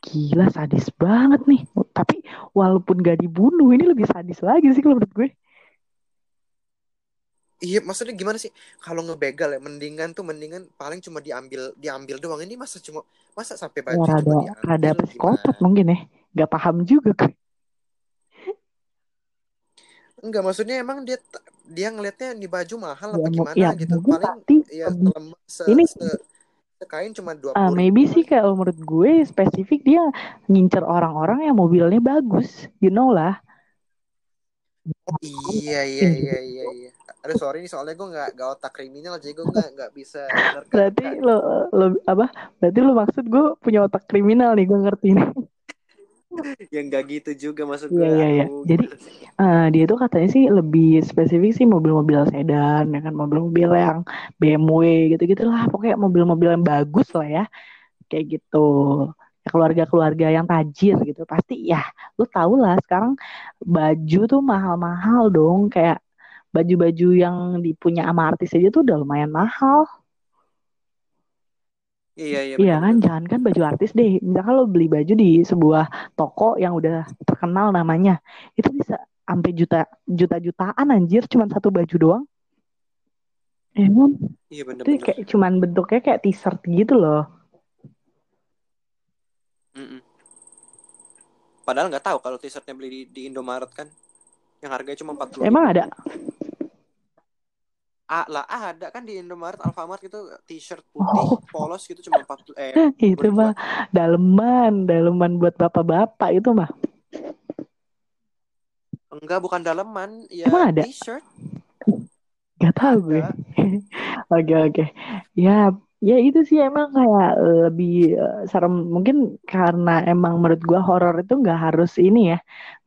gila sadis banget nih. Tapi walaupun gak dibunuh, ini lebih sadis lagi sih kalau menurut gue. Iya, maksudnya gimana sih? Kalau ngebegal ya, mendingan tuh mendingan paling cuma diambil diambil doang. Ini masa cuma masa sampai baju ya, rada, diambil. Rada psikopat mungkin ya. Gak paham juga gue. Enggak, maksudnya emang dia dia ngelihatnya di baju mahal ya, apa gimana ya, gitu. Paling ya se, ini se, kain cuma dua uh, maybe sih kalau menurut gue spesifik dia ngincer orang-orang yang mobilnya bagus, you know lah. Iya iya iya iya iya. Aduh sorry nih soalnya gue nggak nggak otak kriminal jadi gue nggak nggak bisa berarti nih. lo, lo apa berarti lo maksud gue punya otak kriminal nih gue ngerti nih Ya nggak gitu juga maksud Iya gue. iya iya. Jadi eh, dia tuh katanya sih lebih spesifik sih mobil-mobil sedan, ya kan mobil-mobil yang BMW gitu-gitu lah. Pokoknya mobil-mobil yang bagus lah ya, kayak gitu. Ya, keluarga-keluarga yang tajir gitu. Pasti ya, lu tau lah sekarang baju tuh mahal-mahal dong. Kayak baju-baju yang dipunya sama artis aja tuh udah lumayan mahal. Iya iya Iya kan, jangan kan baju artis deh. Misalkan lo beli baju di sebuah toko yang udah terkenal namanya, itu bisa sampai juta juta-jutaan anjir, cuma satu baju doang. Emang Iya itu benar-benar. kayak cuman bentuknya kayak t-shirt gitu loh. Mm-mm. Padahal nggak tahu kalau t-shirtnya beli di, di Indomaret kan, yang harganya cuma empat puluh Emang ada? Ah, lah ada kan di Indomaret, Alfamart gitu t-shirt putih Oh, polos gitu cuma 40 eh itu mah 2000-an. daleman, daleman buat bapak-bapak itu mah. Enggak, bukan daleman, Emang ya ada? t-shirt. Gak tahu gue. Oke oke. Ya ya itu sih emang kayak eh, lebih eh, serem mungkin karena emang menurut gua horor itu nggak harus ini ya,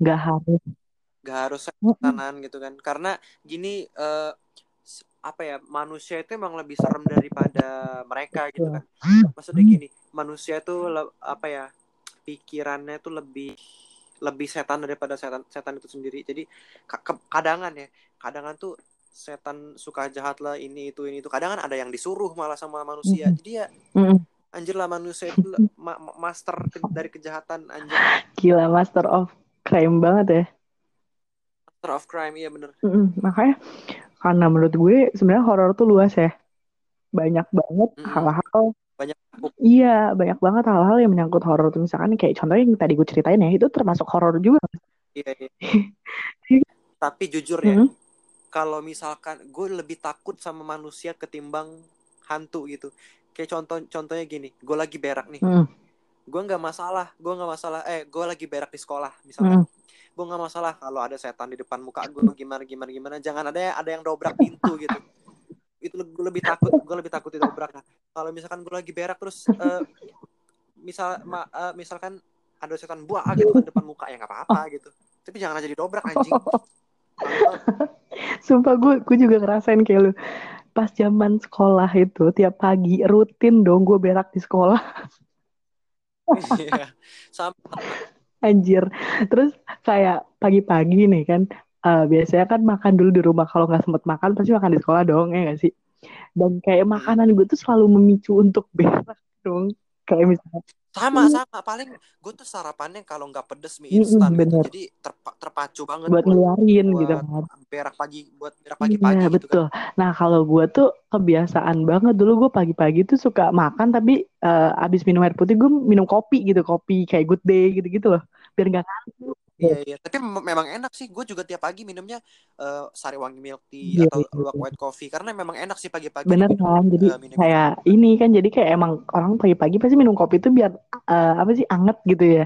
nggak harus. Gak harus setanan gitu kan. Karena gini s- apa ya, manusia itu emang lebih serem daripada mereka gitu kan. Maksudnya gini, manusia itu apa ya, pikirannya itu lebih lebih setan daripada setan setan itu sendiri. Jadi kadangan ya, kadangan tuh setan suka jahat lah ini itu ini itu. Kadang kan ada yang disuruh malah sama manusia. Mm-mm. Jadi ya Mm-mm. anjir lah manusia itu ma- ma- master ke- dari kejahatan anjir. Gila master of crime banget ya. Master of crime iya bener. Mm-mm. Makanya karena menurut gue sebenarnya horor tuh luas ya. Banyak banget hal-hal. Banyak Iya, banyak banget hal-hal yang menyangkut horor tuh misalkan kayak contohnya yang tadi gue ceritain ya, itu termasuk horor juga. iya, iya. Tapi jujur ya, Mm-mm. kalau misalkan gue lebih takut sama manusia ketimbang hantu gitu. Kayak contoh contohnya gini, gue lagi berak nih. Mm-mm. Gue nggak masalah, gue nggak masalah. Eh, gue lagi berak di sekolah misalkan. Mm-mm. Gue nggak masalah kalau ada setan di depan muka gue gimana gimana gimana. Jangan ada ada yang dobrak pintu gitu. Itu gue lebih takut, gue lebih takut didobrak. Nah, kalau misalkan gue lagi berak terus eh, misal ma- eh, misalkan ada setan buah gitu kan depan muka ya nggak apa-apa gitu. Tapi jangan aja didobrak anjing. Malu. Sumpah gue, gue juga ngerasain kayak lu. Pas zaman sekolah itu tiap pagi rutin dong gue berak di sekolah. Iya. Sama Anjir. Terus kayak pagi-pagi nih kan, eh, biasanya kan makan dulu di rumah. Kalau nggak sempet makan pasti makan di sekolah dong, ya nggak sih? Dan kayak Mm-mm. makanan gue tuh selalu memicu untuk berak dong. Kayak misalnya, sama iya, sama paling gue tuh sarapannya kalau nggak pedes mie mm-mm, instan gitu jadi terpa- terpacu banget Buat ngeluarin gitu buat kan. berak pagi buat berak Iya, pagi-pagi gitu kan betul. Nah, kalau gue tuh kebiasaan banget dulu gue pagi-pagi tuh suka makan tapi eh, abis minum air putih gue minum kopi gitu, kopi kayak good day gitu-gitu loh. Biar nggak ngantuk. Iya iya tapi mem- memang enak sih gue juga tiap pagi minumnya eh, sariwangi milk tea Iya, atau iya, luwak iya. white coffee karena memang enak sih pagi-pagi Bener kan? Jadi minum kayak itu ini kan jadi kayak emang orang pagi-pagi pasti minum kopi tuh biar eh, apa sih anget gitu ya.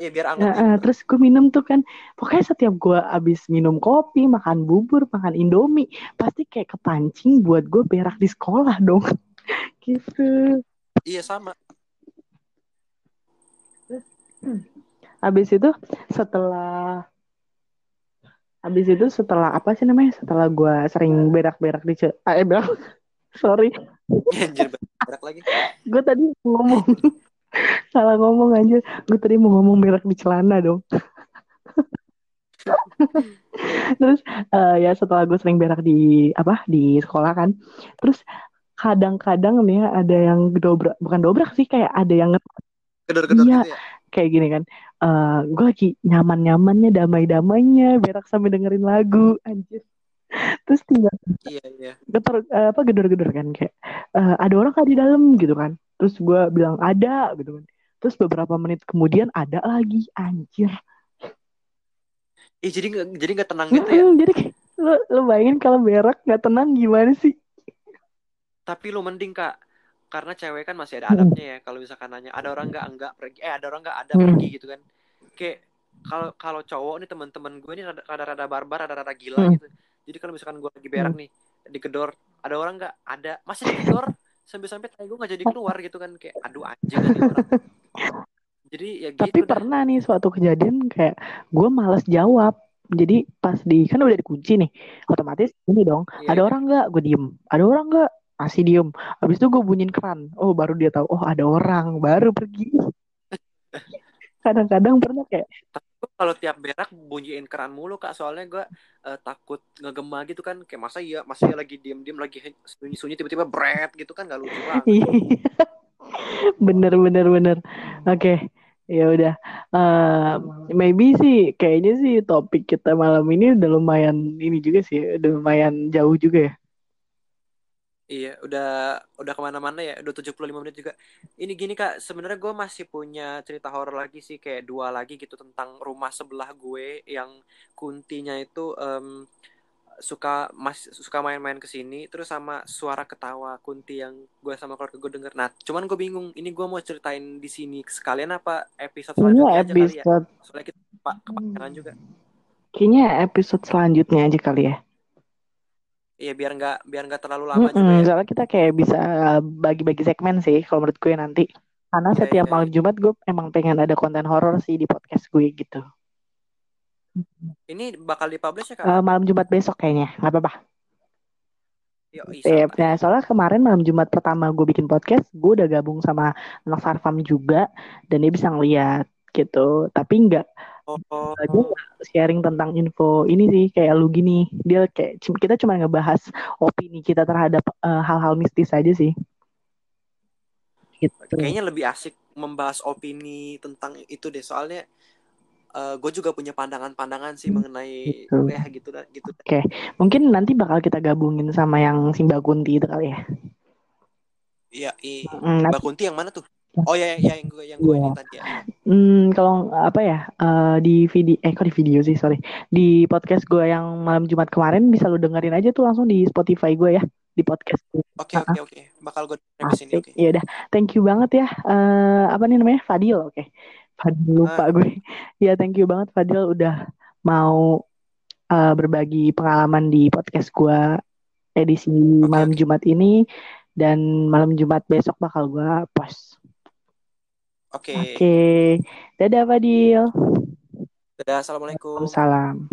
iya biar anget Nah, iya bener terus gue minum tuh kan, pokoknya setiap gue abis minum kopi, makan bubur, makan indomie, pasti kayak kepancing buat gue berak di sekolah dong. Gitu. iya sama Habis itu setelah habis itu setelah apa sih namanya? Setelah gue sering berak-berak di ah, eh berak. Sorry, anjir berak lagi gue tadi ngomong salah ngomong aja. Gue tadi mau ngomong berak di celana dong. Terus eh, ya setelah gue sering berak di apa di sekolah kan. Terus kadang-kadang nih ya ada yang dobrak, bukan dobrak sih kayak ada yang nge- gedor-gedor iya gitu ya kayak gini kan. Eh gue lagi nyaman-nyamannya, damai-damainya, berak sambil dengerin lagu, anjir. Terus tinggal iya iya getar eh, apa gedor-gedor kan kayak eh, ada orang kan di dalam gitu kan. Terus gue bilang ada gitu kan. Terus beberapa menit kemudian ada lagi, anjir. Ih, jadi nggak jadi nggak tenang gitu ya jadi lu, lu bayangin kalau berak nggak tenang gimana sih? tapi lu mending kak karena cewek kan masih ada Mm-mm. adabnya ya kalau misalkan nanya ada orang nggak enggak pergi eh ada orang nggak ada Mm. pergi gitu kan kayak kalau kalau cowok nih teman-teman gue ini rada-rada barbar rada-rada gila Hmm. gitu jadi kalau misalkan gue lagi berak nih digedor ada orang nggak ada masih digedor sampai-sampai tai gue nggak jadi keluar gitu kan kayak aduh anjing orang jadi ya gitu Tapi pernah nih suatu kejadian kayak gue males jawab. Jadi pas di kan udah dikunci nih, otomatis ini dong. Iya, ada iya. orang nggak? Gue diem. Ada orang nggak? Masih diem. Habis itu gue bunyiin keran. Oh baru dia tahu. Oh ada orang. Baru pergi. Kadang-kadang pernah kayak Gue kalau tiap berak bunyiin keran mulu kak soalnya gue eh, takut ngegema gitu kan kayak masa iya masa iya lagi diem-diem lagi sunyi-sunyi tiba-tiba bret gitu kan gak lucu banget Iya. bener bener bener. Oke. Ya udah. Eh, maybe sih kayaknya sih topik kita malam ini udah lumayan ini juga sih, udah lumayan jauh juga ya. Iya, udah udah ke mana-mana ya, udah 75 menit juga. Ini gini kak, sebenarnya gue masih punya cerita horor lagi sih, kayak dua lagi gitu tentang rumah sebelah gue yang kuntinya itu em, suka mas suka main-main ke sini, terus sama suara ketawa kunti yang gue sama keluarga gue denger. Nah, cuman gue bingung, ini gue mau ceritain di sini sekalian apa episode selanjutnya aja kali ya? episode Soalnya kita pak kepanjangan juga. kayaknya episode selanjutnya aja kali ya. Iya, biar nggak biar nggak terlalu lama juga Mm-mm, ya. soalnya kita kayak bisa bagi-bagi segmen sih kalau menurut gue nanti. Karena Iya, setiap iya, malam iya. Jumat gue emang pengen ada konten horor sih di podcast gue gitu. Ini bakal dipublish ya kak? Eh, malam Jumat besok kayaknya, nggak apa-apa. Santai. Nah, soalnya kemarin malam Jumat pertama gue bikin podcast, gue udah gabung sama anak Sarfam juga, dan dia bisa ngeliat gitu. Tapi nggak dia nggak sharing tentang info ini sih kayak lu gini. Dia kayak kita cuma ngebahas opini kita terhadap eh, hal-hal mistis aja sih. Gitu. kayaknya lebih asik membahas opini tentang itu deh soalnya gue juga punya pandangan-pandangan sih mengenai Gitu. ya gitu gitu. Oke, mungkin nanti bakal kita gabungin sama yang Simba Kunti itu kali ya. iya i Mm, Mbak Kunti yang mana tuh oh ya ya yang gue yang gue ini Iya. tadi ya Hmm, kalau apa ya eh, di video eh kok di video sih sorry di podcast gue yang malam Jumat kemarin bisa lu dengerin aja tuh langsung di Spotify gue ya di podcast oke oke oke bakal gue dengerin di sini Asik. oke Ya udah, thank you banget ya. Eh apa nih namanya? Fadil, oke. Fadil lupa Ah. gue. Ya thank you banget Fadil udah mau eh, berbagi pengalaman di podcast gue edisi Oke, malam. Jumat ini dan malam Jumat besok bakal gue post. Oke Oke, dadah Fadil. dadah assalamualaikum Salam.